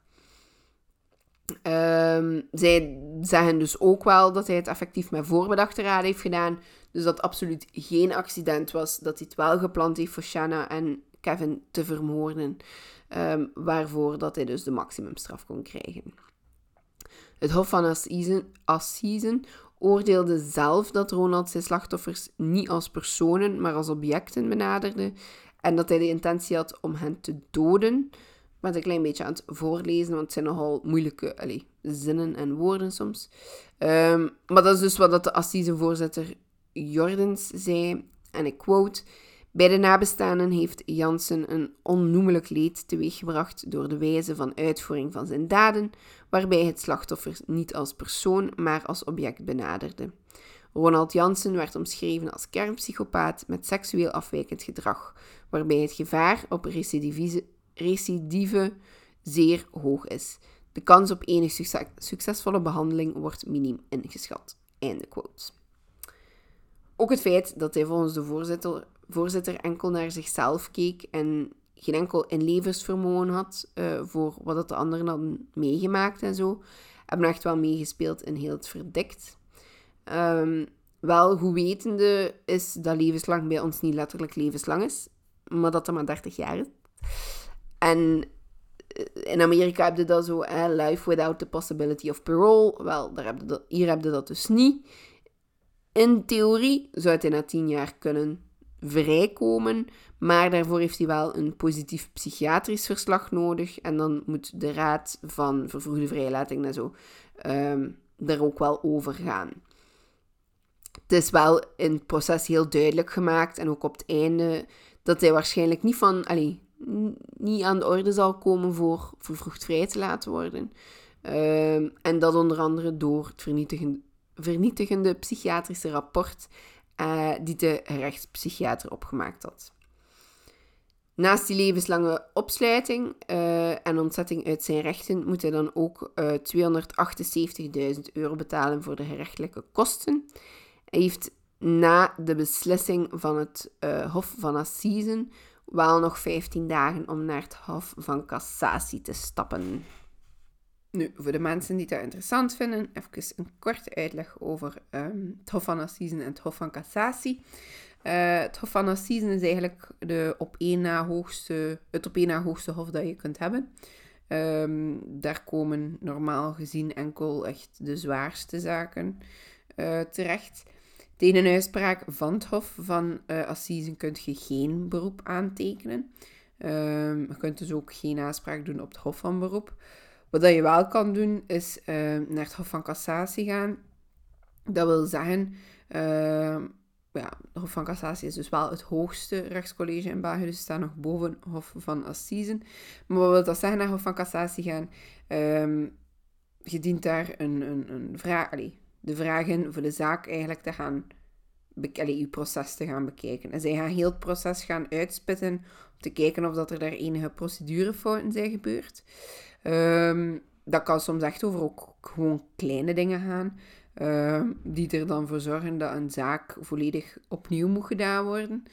Um, zij zeggen dus ook wel dat hij het effectief met voorbedachte raad heeft gedaan. Dus dat het absoluut geen accident was. Dat hij het wel gepland heeft voor Shanna en Kevin te vermoorden. Um, waarvoor dat hij dus de maximumstraf kon krijgen. Het Hof van Assisen, oordeelde zelf dat Ronald zijn slachtoffers niet als personen, maar als objecten benaderde en dat hij de intentie had om hen te doden. Ik ben een klein beetje aan het voorlezen, want het zijn nogal moeilijke zinnen en woorden soms. Um, maar dat is dus wat de Assisenvoorzitter Jordens zei, en ik quote... Bij de nabestaanden heeft Jansen een onnoemelijk leed teweeggebracht door de wijze van uitvoering van zijn daden, waarbij het slachtoffer niet als persoon, maar als object benaderde. Ronald Jansen werd omschreven als kernpsychopaat met seksueel afwijkend gedrag, waarbij het gevaar op recidive zeer hoog is. De kans op enig succesvolle behandeling wordt miniem ingeschat. Einde quote. Ook het feit dat hij volgens de voorzitter, voorzitter enkel naar zichzelf keek en geen enkel inlevensvermogen had uh, voor wat de anderen hadden meegemaakt en zo, hebben echt wel meegespeeld in heel het verdikt. Um, wel, hoe wetende is dat levenslang bij ons niet letterlijk levenslang is, maar dat er maar 30 jaar is. En in Amerika heb je dat zo, life without the possibility of parole. Wel, daar hier heb je dat dus niet. In theorie zou hij na 10 jaar kunnen vrijkomen, maar daarvoor heeft hij wel een positief psychiatrisch verslag nodig. En dan moet de raad van vervroegde vrijlating en zo um, er ook wel over gaan. Het is wel in het proces heel duidelijk gemaakt en ook op het einde dat hij waarschijnlijk niet van, allee, niet aan de orde zal komen voor vervroegd vrij te laten worden. Ehm, en dat onder andere door het vernietigende, vernietigende psychiatrische rapport uh, die de rechtspsychiater opgemaakt had. Naast die levenslange opsluiting uh, en ontzetting uit zijn rechten moet hij dan ook uh, eh, 278.000 euro betalen voor de gerechtelijke kosten. Hij heeft na de beslissing van het Hof van Assisen wel nog 15 dagen om naar het Hof van Cassatie te stappen. Nu, voor de mensen die dat interessant vinden, even een korte uitleg over ehm, het Hof van Assisen en het Hof van Cassatie. Uh, het Hof van Assisen is eigenlijk de op één na hoogste, het op één na hoogste hof dat je kunt hebben. Um, daar komen normaal gezien enkel echt de zwaarste zaken uh, terecht. Tegen een uitspraak van het Hof van uh, Assisen kun je geen beroep aantekenen. Um, je kunt dus ook geen aanspraak doen op het Hof van Beroep. Wat je wel kan doen, is uh, naar het Hof van Cassatie gaan. Dat wil zeggen, uh, ja, het Hof van Cassatie is dus wel het hoogste rechtscollege in België, dus staat nog boven Hof van Assisen. Maar wat wil dat zeggen, naar Hof van Cassatie gaan? Um, je dient daar een, een, een vraag, allee, de vragen voor de zaak eigenlijk te gaan allee, je proces te gaan bekijken. En zij gaan heel het proces gaan uitspitten om te kijken of dat er daar enige procedurefouten zijn gebeurd. Um, dat kan soms echt over ook gewoon kleine dingen gaan, uh, die er dan voor zorgen dat een zaak volledig opnieuw moet gedaan worden,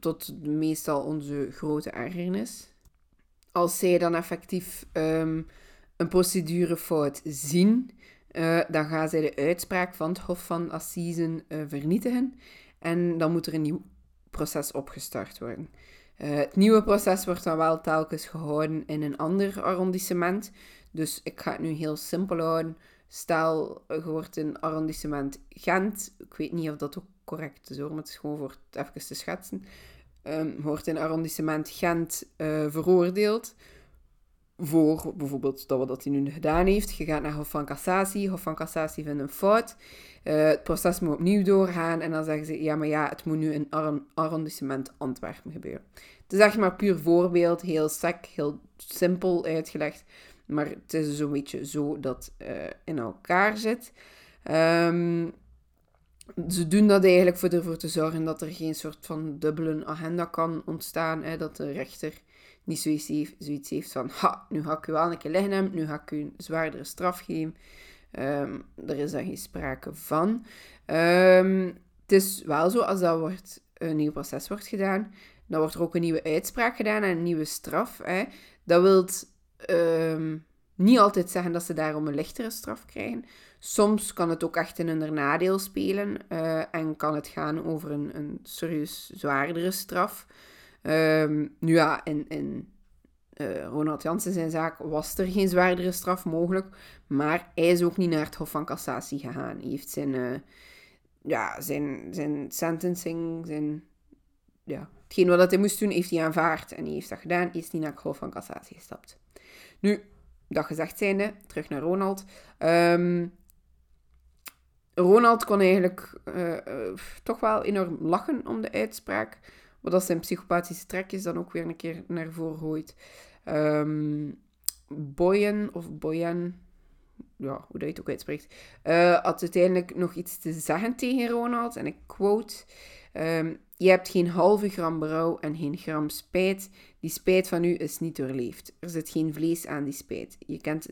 tot meestal onze grote ergernis. Als zij dan effectief um, een procedurefout zien, uh, dan gaan zij de uitspraak van het Hof van Assisen uh, vernietigen en dan moet er een nieuw proces opgestart worden. Uh, het nieuwe proces wordt dan wel telkens gehouden in een ander arrondissement. Dus ik ga het nu heel simpel houden. Stel, je wordt in arrondissement Gent. Ik weet niet of dat ook correct is hoor, maar het is gewoon voor het even te schetsen. Um, wordt in arrondissement Gent uh, veroordeeld voor bijvoorbeeld dat wat hij nu gedaan heeft. Je gaat naar Hof van Cassatie. Hof van Cassatie vindt een fout. Uh, het proces moet opnieuw doorgaan. En dan zeggen ze, ja, maar ja, het moet nu in arrondissement Antwerpen gebeuren. Het is echt maar puur voorbeeld. Heel sec, heel simpel uitgelegd. Maar het is zo'n beetje zo dat uh, in elkaar zit. Um, ze doen dat eigenlijk voor ervoor te zorgen dat er geen soort van dubbele agenda kan ontstaan. Hè, dat de rechter niet zoiets heeft, zoiets heeft van, ha, nu ga ik u wel een keer liggen hebben, nu ga ik u een zwaardere straf geven. Um, er is daar geen sprake van. Um, het is wel zo, als dat wordt, een nieuw proces wordt gedaan, dan wordt er ook een nieuwe uitspraak gedaan en een nieuwe straf. Hè. Dat wil um, niet altijd zeggen dat ze daarom een lichtere straf krijgen. Soms kan het ook echt in hun nadeel spelen uh, en kan het gaan over een, een serieus zwaardere straf. Um, nu ja, in, in uh, Ronald Jansen zijn zaak was er geen zwaardere straf mogelijk, maar hij is ook niet naar het Hof van Cassatie gegaan. Hij heeft zijn, uh, ja, zijn, zijn sentencing, zijn, ja, hetgeen wat hij moest doen, heeft hij aanvaard en hij heeft dat gedaan. Is niet naar het Hof van Cassatie gestapt. Nu, dat gezegd zijnde, terug naar Ronald. Um, Ronald kon eigenlijk uh, toch wel enorm lachen om de uitspraak. Wat als zijn psychopathische trekjes dan ook weer een keer naar voren gooit. Um, Boyen of Boyen, ja, hoe dat je het ook uitspreekt, uh, had uiteindelijk nog iets te zeggen tegen Ronald. En ik quote: ehm, Je hebt geen halve gram berouw en geen gram spijt. Die spijt van u is niet doorleefd. Er zit geen vlees aan die spijt. Je kent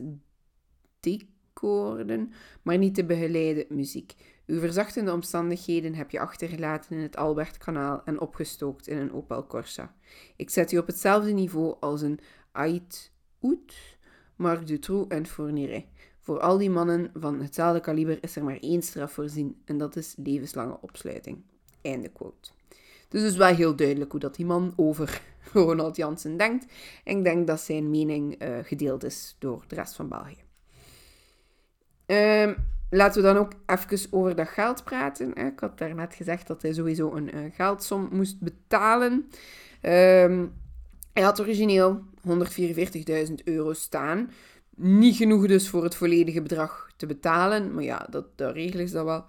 decoorden, maar niet de begeleide muziek. Uw verzachtende omstandigheden heb je achtergelaten in het Albertkanaal en opgestookt in een Opel Corsa. Ik zet u op hetzelfde niveau als een Ait Oet, Marc Dutroux en Fourniret. Voor al die mannen van hetzelfde kaliber is er maar één straf voorzien en dat is levenslange opsluiting. Einde quote. Dus het is wel heel duidelijk hoe dat die man over <laughs> Ronald Jansen denkt. En ik denk dat zijn mening uh, gedeeld is door de rest van België. Um, laten we dan ook even over dat geld praten. Ik had daarnet gezegd dat hij sowieso een uh, geldsom moest betalen. Um, hij had origineel 144.000 euro staan. Niet genoeg dus voor het volledige bedrag te betalen. Maar ja, dat, dat regelen ze dan wel.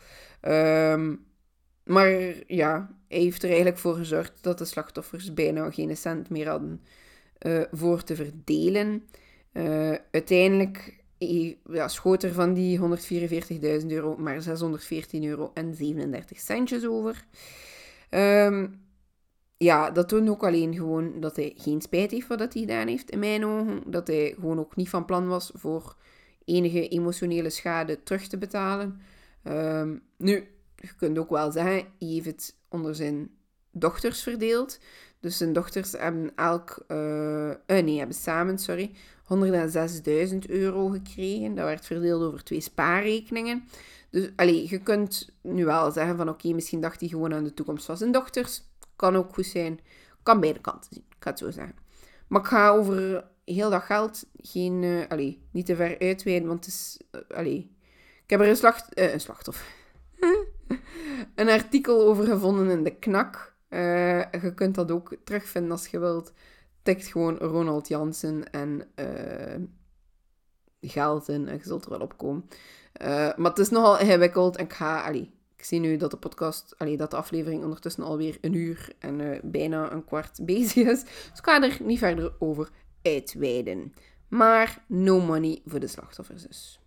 Um, maar ja, hij heeft er eigenlijk voor gezorgd dat de slachtoffers bijna geen cent meer hadden uh, voor te verdelen. Uh, uiteindelijk ja, schoot er van die 144.000 euro maar 614 euro en 37 centjes over. Um, ja, dat toont ook alleen gewoon dat hij geen spijt heeft wat hij gedaan heeft, in mijn ogen. Dat hij gewoon ook niet van plan was voor enige emotionele schade terug te betalen. Um, nu, je kunt ook wel zeggen, hij heeft het onder zijn dochters verdeeld. Dus zijn dochters hebben elk, uh, uh, nee, hebben samen, sorry, 106.000 euro gekregen. Dat werd verdeeld over twee spaarrekeningen. Dus allee, je kunt nu wel zeggen van oké, misschien dacht hij gewoon aan de toekomst van zijn dochters. Kan ook goed zijn. Kan beide kanten zien, ik ga het zo zeggen. Maar ik ga over heel dat geld geen, uh, niet te ver uitweiden, want het is, uh, ik heb er een, slacht, een slachtoffer, <laughs> een artikel over gevonden in de knak. Je kunt dat ook terugvinden als je wilt. Tikt gewoon Ronald Jansen en geld in en je zult er wel opkomen. maar het is nogal ingewikkeld en ik ga, allee, ik zie nu dat de podcast, allee, dat de aflevering ondertussen alweer een uur en uh, bijna een kwart <laughs> bezig is. Dus ik ga er niet verder over uitweiden. Maar no money voor de slachtoffers dus.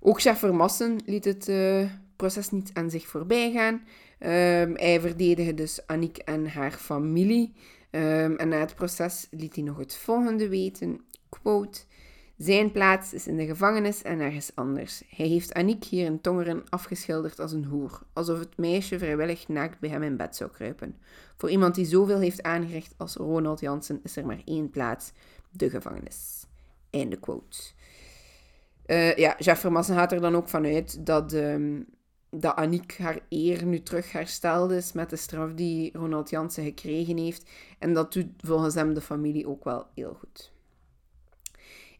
Ook chef Vermassen liet het uh, proces niet aan zich voorbij gaan. Um, hij verdedigde dus Annick en haar familie. Um, en na het proces liet hij nog het volgende weten. Quote... Zijn plaats is in de gevangenis en ergens anders. Hij heeft Aniek hier in Tongeren afgeschilderd als een hoer, alsof het meisje vrijwillig naakt bij hem in bed zou kruipen. Voor iemand die zoveel heeft aangericht als Ronald Jansen is er maar één plaats, de gevangenis. Einde quote. Uh, ja, Jeff Vermassen gaat er dan ook vanuit dat, um, dat Aniek haar eer nu terug hersteld is met de straf die Ronald Jansen gekregen heeft. En dat doet volgens hem de familie ook wel heel goed.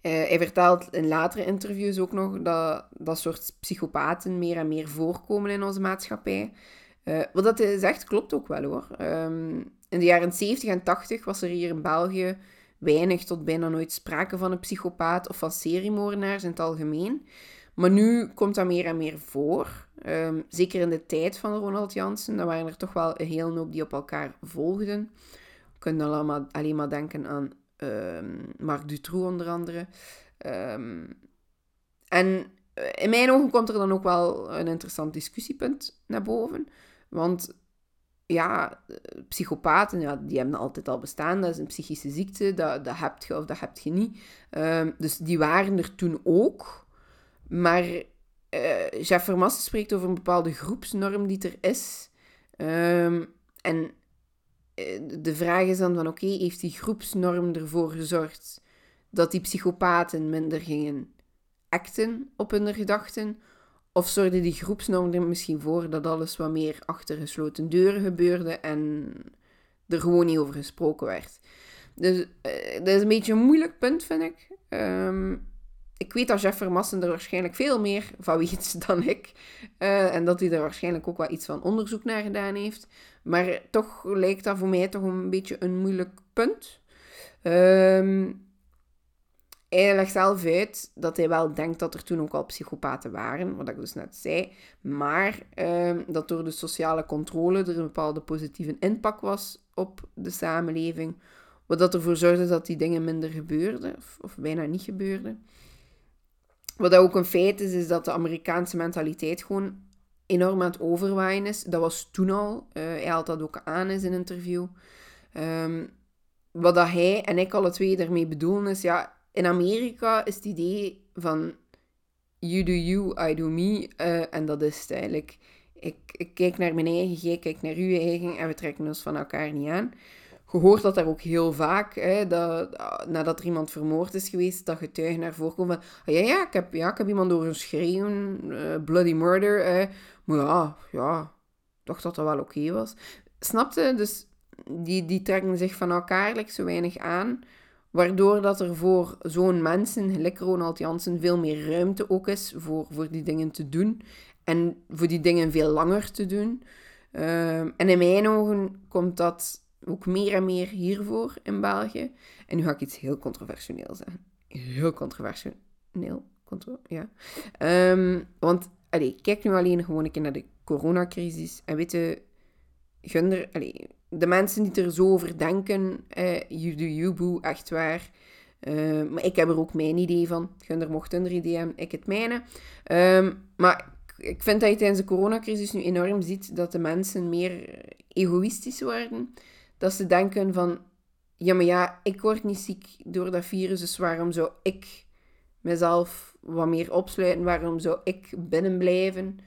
Uh, hij vertelt in latere interviews ook nog dat dat soort psychopaten meer en meer voorkomen in onze maatschappij. Uh, wat dat hij zegt, klopt ook wel hoor. Um, in de jaren 70 en 80 was er hier in België weinig tot bijna nooit sprake van een psychopaat of van seriemoordenaars in het algemeen. Maar nu komt dat meer en meer voor. Um, zeker in de tijd van Ronald Jansen, dan waren er toch wel een hele hoop die op elkaar volgden. We kunnen allemaal, alleen maar denken aan um, Marc Dutroux onder andere. Um, en eh, in mijn ogen komt er dan ook wel een interessant discussiepunt naar boven. Want ja, psychopaten, ja, die hebben altijd al bestaan. Dat is een psychische ziekte, dat, dat heb je of dat heb je niet. Dus die waren er toen ook. Maar Jeff Vermassen spreekt over een bepaalde groepsnorm die er is. Um, en eh, de vraag is dan van oké, heeft die groepsnorm ervoor gezorgd dat die psychopaten minder gingen acten op hun gedachten? Of zorgde die groepsnorm er misschien voor dat alles wat meer achter gesloten deuren gebeurde en er gewoon niet over gesproken werd? Dus uh, dat is een beetje een moeilijk punt, vind ik. Um, ik weet dat Jeff Vermassen er waarschijnlijk veel meer van weet <laughs> dan ik. Uh, en dat hij er waarschijnlijk ook wel iets van onderzoek naar gedaan heeft. Maar toch lijkt dat voor mij toch een beetje een moeilijk punt. Um, hij legt zelf uit dat hij wel denkt dat er toen ook al psychopaten waren, wat ik dus net zei. Maar um, dat door de sociale controle er een bepaalde positieve impact was op de samenleving. Wat dat ervoor zorgde dat die dingen minder gebeurden, of bijna niet gebeurden. Wat ook een feit is, is dat de Amerikaanse mentaliteit gewoon enorm aan het overwaaien is. Dat was toen al. Uh, hij haalt dat ook aan in zijn interview. Um, wat dat hij en ik alle twee daarmee bedoelen is, ja, in Amerika is het idee van you do you, I do me. Uh, en dat is eigenlijk. Ik, ik, kijk naar mijn eigen, jij kijkt naar uw eigen en we trekken ons van elkaar niet aan. Je hoort dat daar ook heel vaak, hè, dat, nadat er iemand vermoord is geweest, dat getuigen naar voren komen van, ah, ja, ja, ik heb, ja, ik heb iemand door schreeuwen, uh, bloody murder. Hè. Maar ja, ja, dacht dat dat wel oké was. Snapte? Dus die, die trekken zich van elkaar like, zo weinig aan. Waardoor dat er voor zo'n mensen, gelijk Ronald Jansen, veel meer ruimte ook is voor, voor die dingen te doen. En voor die dingen veel langer te doen. Ehm, en in mijn ogen komt dat ook meer en meer hiervoor in België. En nu ga ik iets heel controversieel zeggen. Heel controversieel. Contro ja. Um, want, allee, kijk nu alleen gewoon een keer naar de coronacrisis. En weet je, Gunder, de mensen die er zo over denken, eh, you echt waar. Uh, maar ik heb er ook mijn idee van. Gunder mocht hun idee hebben, ik het mijne. Um, maar ik vind dat je tijdens de coronacrisis nu enorm ziet dat de mensen meer egoïstisch worden. Dat ze denken van, ja maar ja, ik word niet ziek door dat virus, dus waarom zou ik mezelf wat meer opsluiten? Waarom zou ik binnen blijven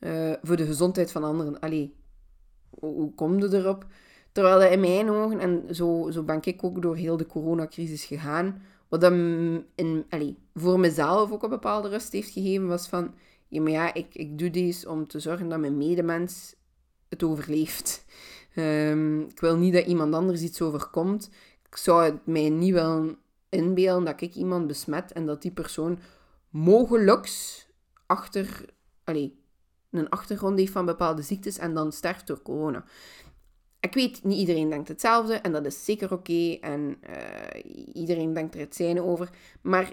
uh, voor de gezondheid van anderen? Allee, hoe kom je erop? Terwijl dat in mijn ogen, en zo, zo ben ik ook door heel de coronacrisis gegaan, wat dat in, allez, voor mezelf ook een bepaalde rust heeft gegeven, was van, ja, maar ja, ik, ik doe dit om te zorgen dat mijn medemens het overleeft. Um, ik wil niet dat iemand anders iets overkomt. Ik zou het mij niet willen inbeelden dat ik iemand besmet en dat die persoon mogelijk achter, een achtergrond heeft van bepaalde ziektes en dan sterft door corona. Ik weet, niet iedereen denkt hetzelfde en dat is zeker oké en uh, iedereen denkt er het zijne over. Maar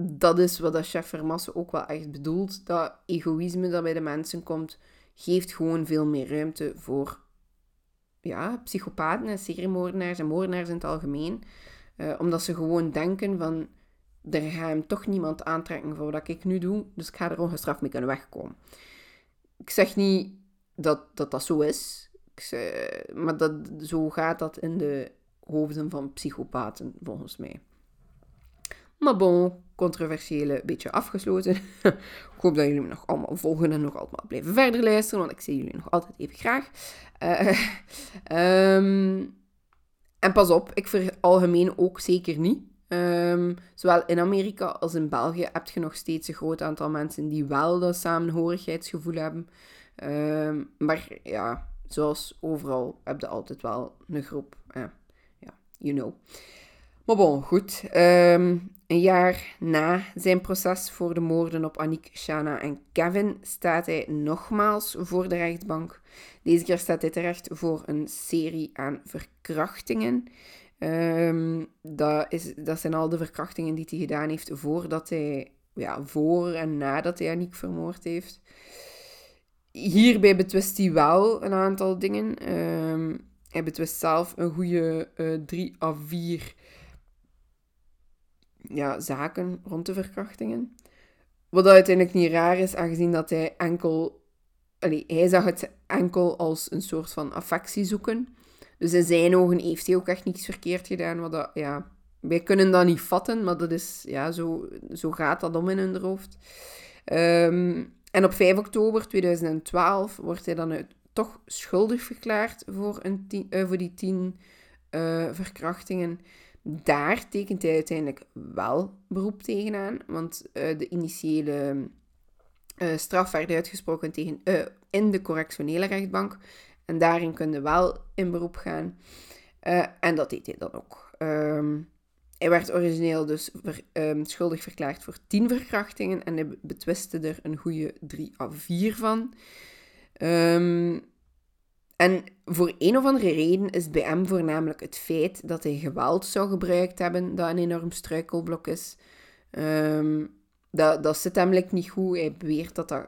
dat is wat dat chef Vermassen ook wel echt bedoelt. Dat egoïsme dat bij de mensen komt, geeft gewoon veel meer ruimte voor ja, psychopaten en seriemoordenaars en moordenaars in het algemeen. Uh, omdat ze gewoon denken van, er gaat hem toch niemand aantrekken voor wat ik nu doe, dus ik ga er ongestraft mee kunnen wegkomen. Ik zeg niet dat dat, dat zo is, ik, maar dat, zo gaat dat in de hoofden van psychopaten, volgens mij. Maar bon, controversiële beetje afgesloten. <laughs> ik hoop dat jullie me nog allemaal volgen en nog allemaal blijven verder luisteren, want ik zie jullie nog altijd even graag. Uh, um, <laughs> en pas op, ik veralgemeen ook zeker niet. Um, zowel in Amerika als in België heb je nog steeds een groot aantal mensen die wel dat samenhorigheidsgevoel hebben. Um, maar ja, zoals overal heb je altijd wel een groep. Uh, ja, you know. Maar bon, goed. Een jaar na zijn proces voor de moorden op Annick, Shana en Kevin staat hij nogmaals voor de rechtbank. Deze keer staat hij terecht voor een serie aan verkrachtingen. Um, dat, is, dat zijn al de verkrachtingen die hij gedaan heeft voordat hij, ja, voor en nadat hij Annick vermoord heeft. Hierbij betwist hij wel een aantal dingen. Um, hij betwist zelf een goede uh, drie à vier ja, zaken rond de verkrachtingen. Wat uiteindelijk niet raar is, aangezien dat hij enkel... Allee, hij zag het enkel als een soort van affectie zoeken. Dus in zijn ogen heeft hij ook echt niets verkeerd gedaan. Wat dat, ja, wij kunnen dat niet vatten, maar dat is, ja, zo, zo gaat dat om in hun hoofd. Um, en op 5 oktober 2012 wordt hij dan toch schuldig verklaard voor, een uh, voor die tien uh, verkrachtingen. Daar tekent hij uiteindelijk wel beroep tegenaan, want uh, de initiële straf werd uitgesproken tegen, in de correctionele rechtbank. En daarin kunnen wel in beroep gaan. en dat deed hij dan ook. Um, hij werd origineel dus ehm, schuldig verklaard voor 10 verkrachtingen en hij betwiste er een goede 3 à 4 van. Um, en voor een of andere reden is bij hem voornamelijk het feit dat hij geweld zou gebruikt hebben, dat een enorm struikelblok is. Um, dat, dat zit hem niet goed. Hij beweert dat dat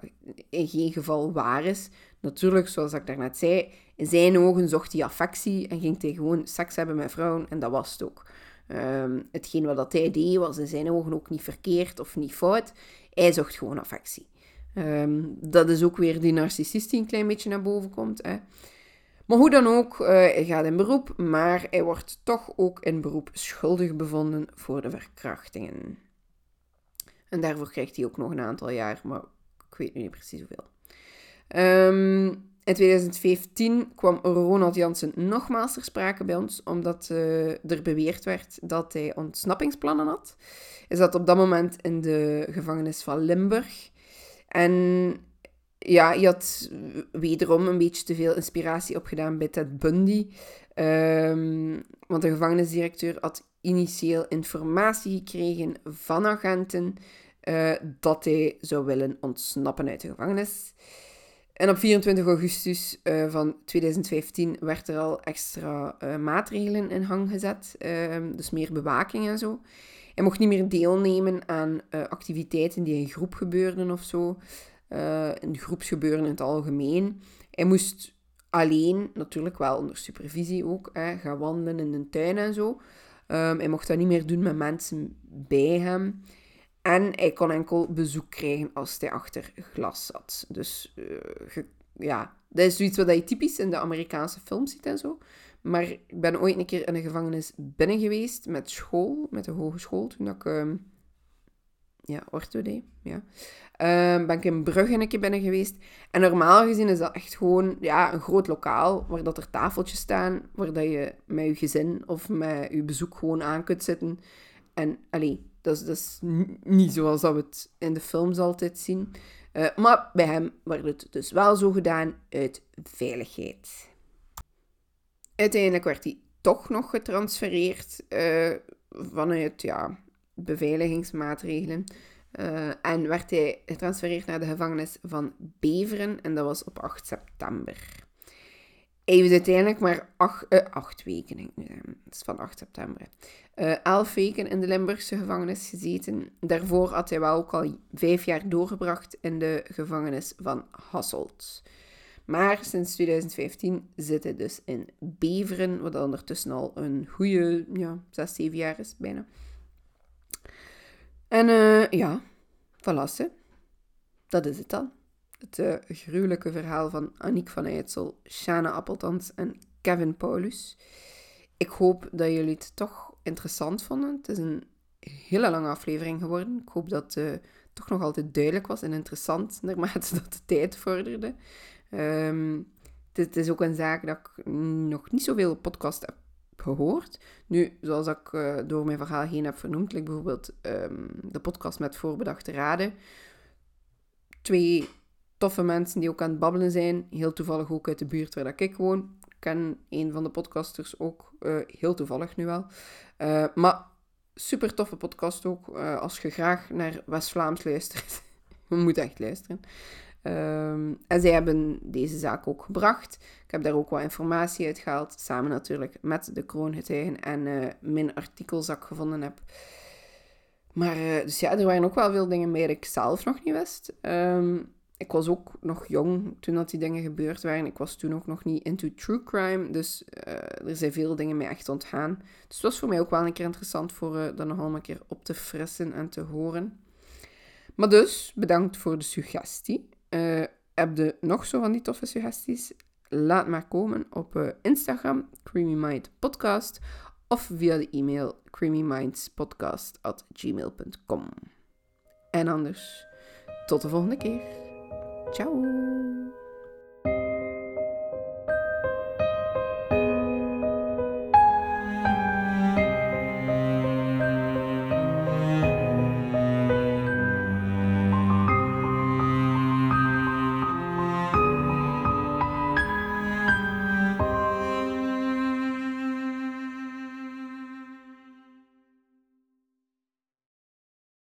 in geen geval waar is. Natuurlijk, zoals ik daarnet zei, in zijn ogen zocht hij affectie en ging hij gewoon seks hebben met vrouwen en dat was het ook. Ehm, hetgeen wat dat hij deed was in zijn ogen ook niet verkeerd of niet fout. Hij zocht gewoon affectie. Ehm, dat is ook weer die narcissist die een klein beetje naar boven komt. Hè. Maar hoe dan ook, uh, hij gaat in beroep, maar hij wordt toch ook in beroep schuldig bevonden voor de verkrachtingen. En daarvoor krijgt hij ook nog een aantal jaar, maar ik weet nu niet precies hoeveel. Um, in 2015 kwam Ronald Jansen nogmaals ter sprake bij ons, omdat uh, er beweerd werd dat hij ontsnappingsplannen had. Hij zat op dat moment in de gevangenis van Limburg. En ja, hij had wederom een beetje te veel inspiratie opgedaan bij Ted Bundy. Um, want de gevangenisdirecteur had initieel informatie gekregen van agenten uh, dat hij zou willen ontsnappen uit de gevangenis. En op 24 augustus uh, van 2015 werd er al extra uh, maatregelen in hang gezet. Uh, dus meer bewaking en zo. Hij mocht niet meer deelnemen aan activiteiten die in groep gebeurden of zo. In groepsgebeuren in het algemeen. Hij moest alleen, natuurlijk wel onder supervisie ook, gaan wandelen in de tuin en zo. Um, hij mocht dat niet meer doen met mensen bij hem. En hij kon enkel bezoek krijgen als hij achter glas zat. Dus uh, ja, dat is zoiets wat je typisch in de Amerikaanse films ziet en zo. Maar ik ben ooit een keer in een gevangenis binnen geweest met school, met de hogeschool, toen ik... Uh, ja, ortho deed, ja. Uh, ben ik in Brugge een keer binnen geweest. En normaal gezien is dat echt gewoon ja, een groot lokaal, waar dat er tafeltjes staan, waar dat je met je gezin of met je bezoek gewoon aan kunt zitten. En, allee, dat is, niet zoals dat we het in de films altijd zien. Uh, maar bij hem werd het dus wel zo gedaan uit veiligheid. Uiteindelijk werd hij toch nog getransfereerd uh, vanuit ja, beveiligingsmaatregelen. Uh, en werd hij getransfereerd naar de gevangenis van Beveren en dat was op 8 september. Hij heeft uiteindelijk maar acht, uh, acht weken, ik nu, het is van 8 september, uh, elf weken in de Limburgse gevangenis gezeten. Daarvoor had hij wel ook al vijf jaar doorgebracht in de gevangenis van Hasselt. Maar sinds 2015 zit hij dus in Beveren, wat ondertussen al een goede ja, 6, 7 jaar is bijna. En uh, ja, voilà, dat is het dan. Het uh, gruwelijke verhaal van Aniek van Eytsel, Shana Appeltans en Kevin Paulus. Ik hoop dat jullie het toch interessant vonden. Het is een hele lange aflevering geworden. Ik hoop dat het uh, toch nog altijd duidelijk was en interessant <laughs> naarmate dat de tijd vorderde. Um, het, is ook een zaak dat ik nog niet zoveel podcast heb gehoord. Nu, zoals ik uh, door mijn verhaal heen heb vernoemd, like bijvoorbeeld um, de podcast met voorbedachte raden. Twee toffe mensen die ook aan het babbelen zijn. Heel toevallig ook uit de buurt waar ik woon. Ik ken een van de podcasters ook, uh, heel toevallig nu wel. Uh, maar super toffe podcast ook. Als je graag naar West-Vlaams luistert. <laughs> je moet echt luisteren. Um, en zij hebben deze zaak ook gebracht. Ik heb daar ook wat informatie uit gehaald. Samen natuurlijk met de kroongetuigen en mijn artikels dat ik gevonden heb. Maar dus ja, er waren ook wel veel dingen meer ik zelf nog niet wist. Um, ik was ook nog jong toen dat die dingen gebeurd waren. Ik was toen ook nog niet into true crime. Dus uh, er zijn veel dingen mij echt ontgaan. Dus het was voor mij ook wel een keer interessant voor uh, dat nog allemaal een keer op te frissen en te horen. Maar dus, bedankt voor de suggestie. Uh, heb je nog zo van die toffe suggesties? Laat maar komen op Instagram, Creamy Mind Podcast. Of via de e-mail creamymindspodcast.gmail.com. En anders, tot de volgende keer. Ciao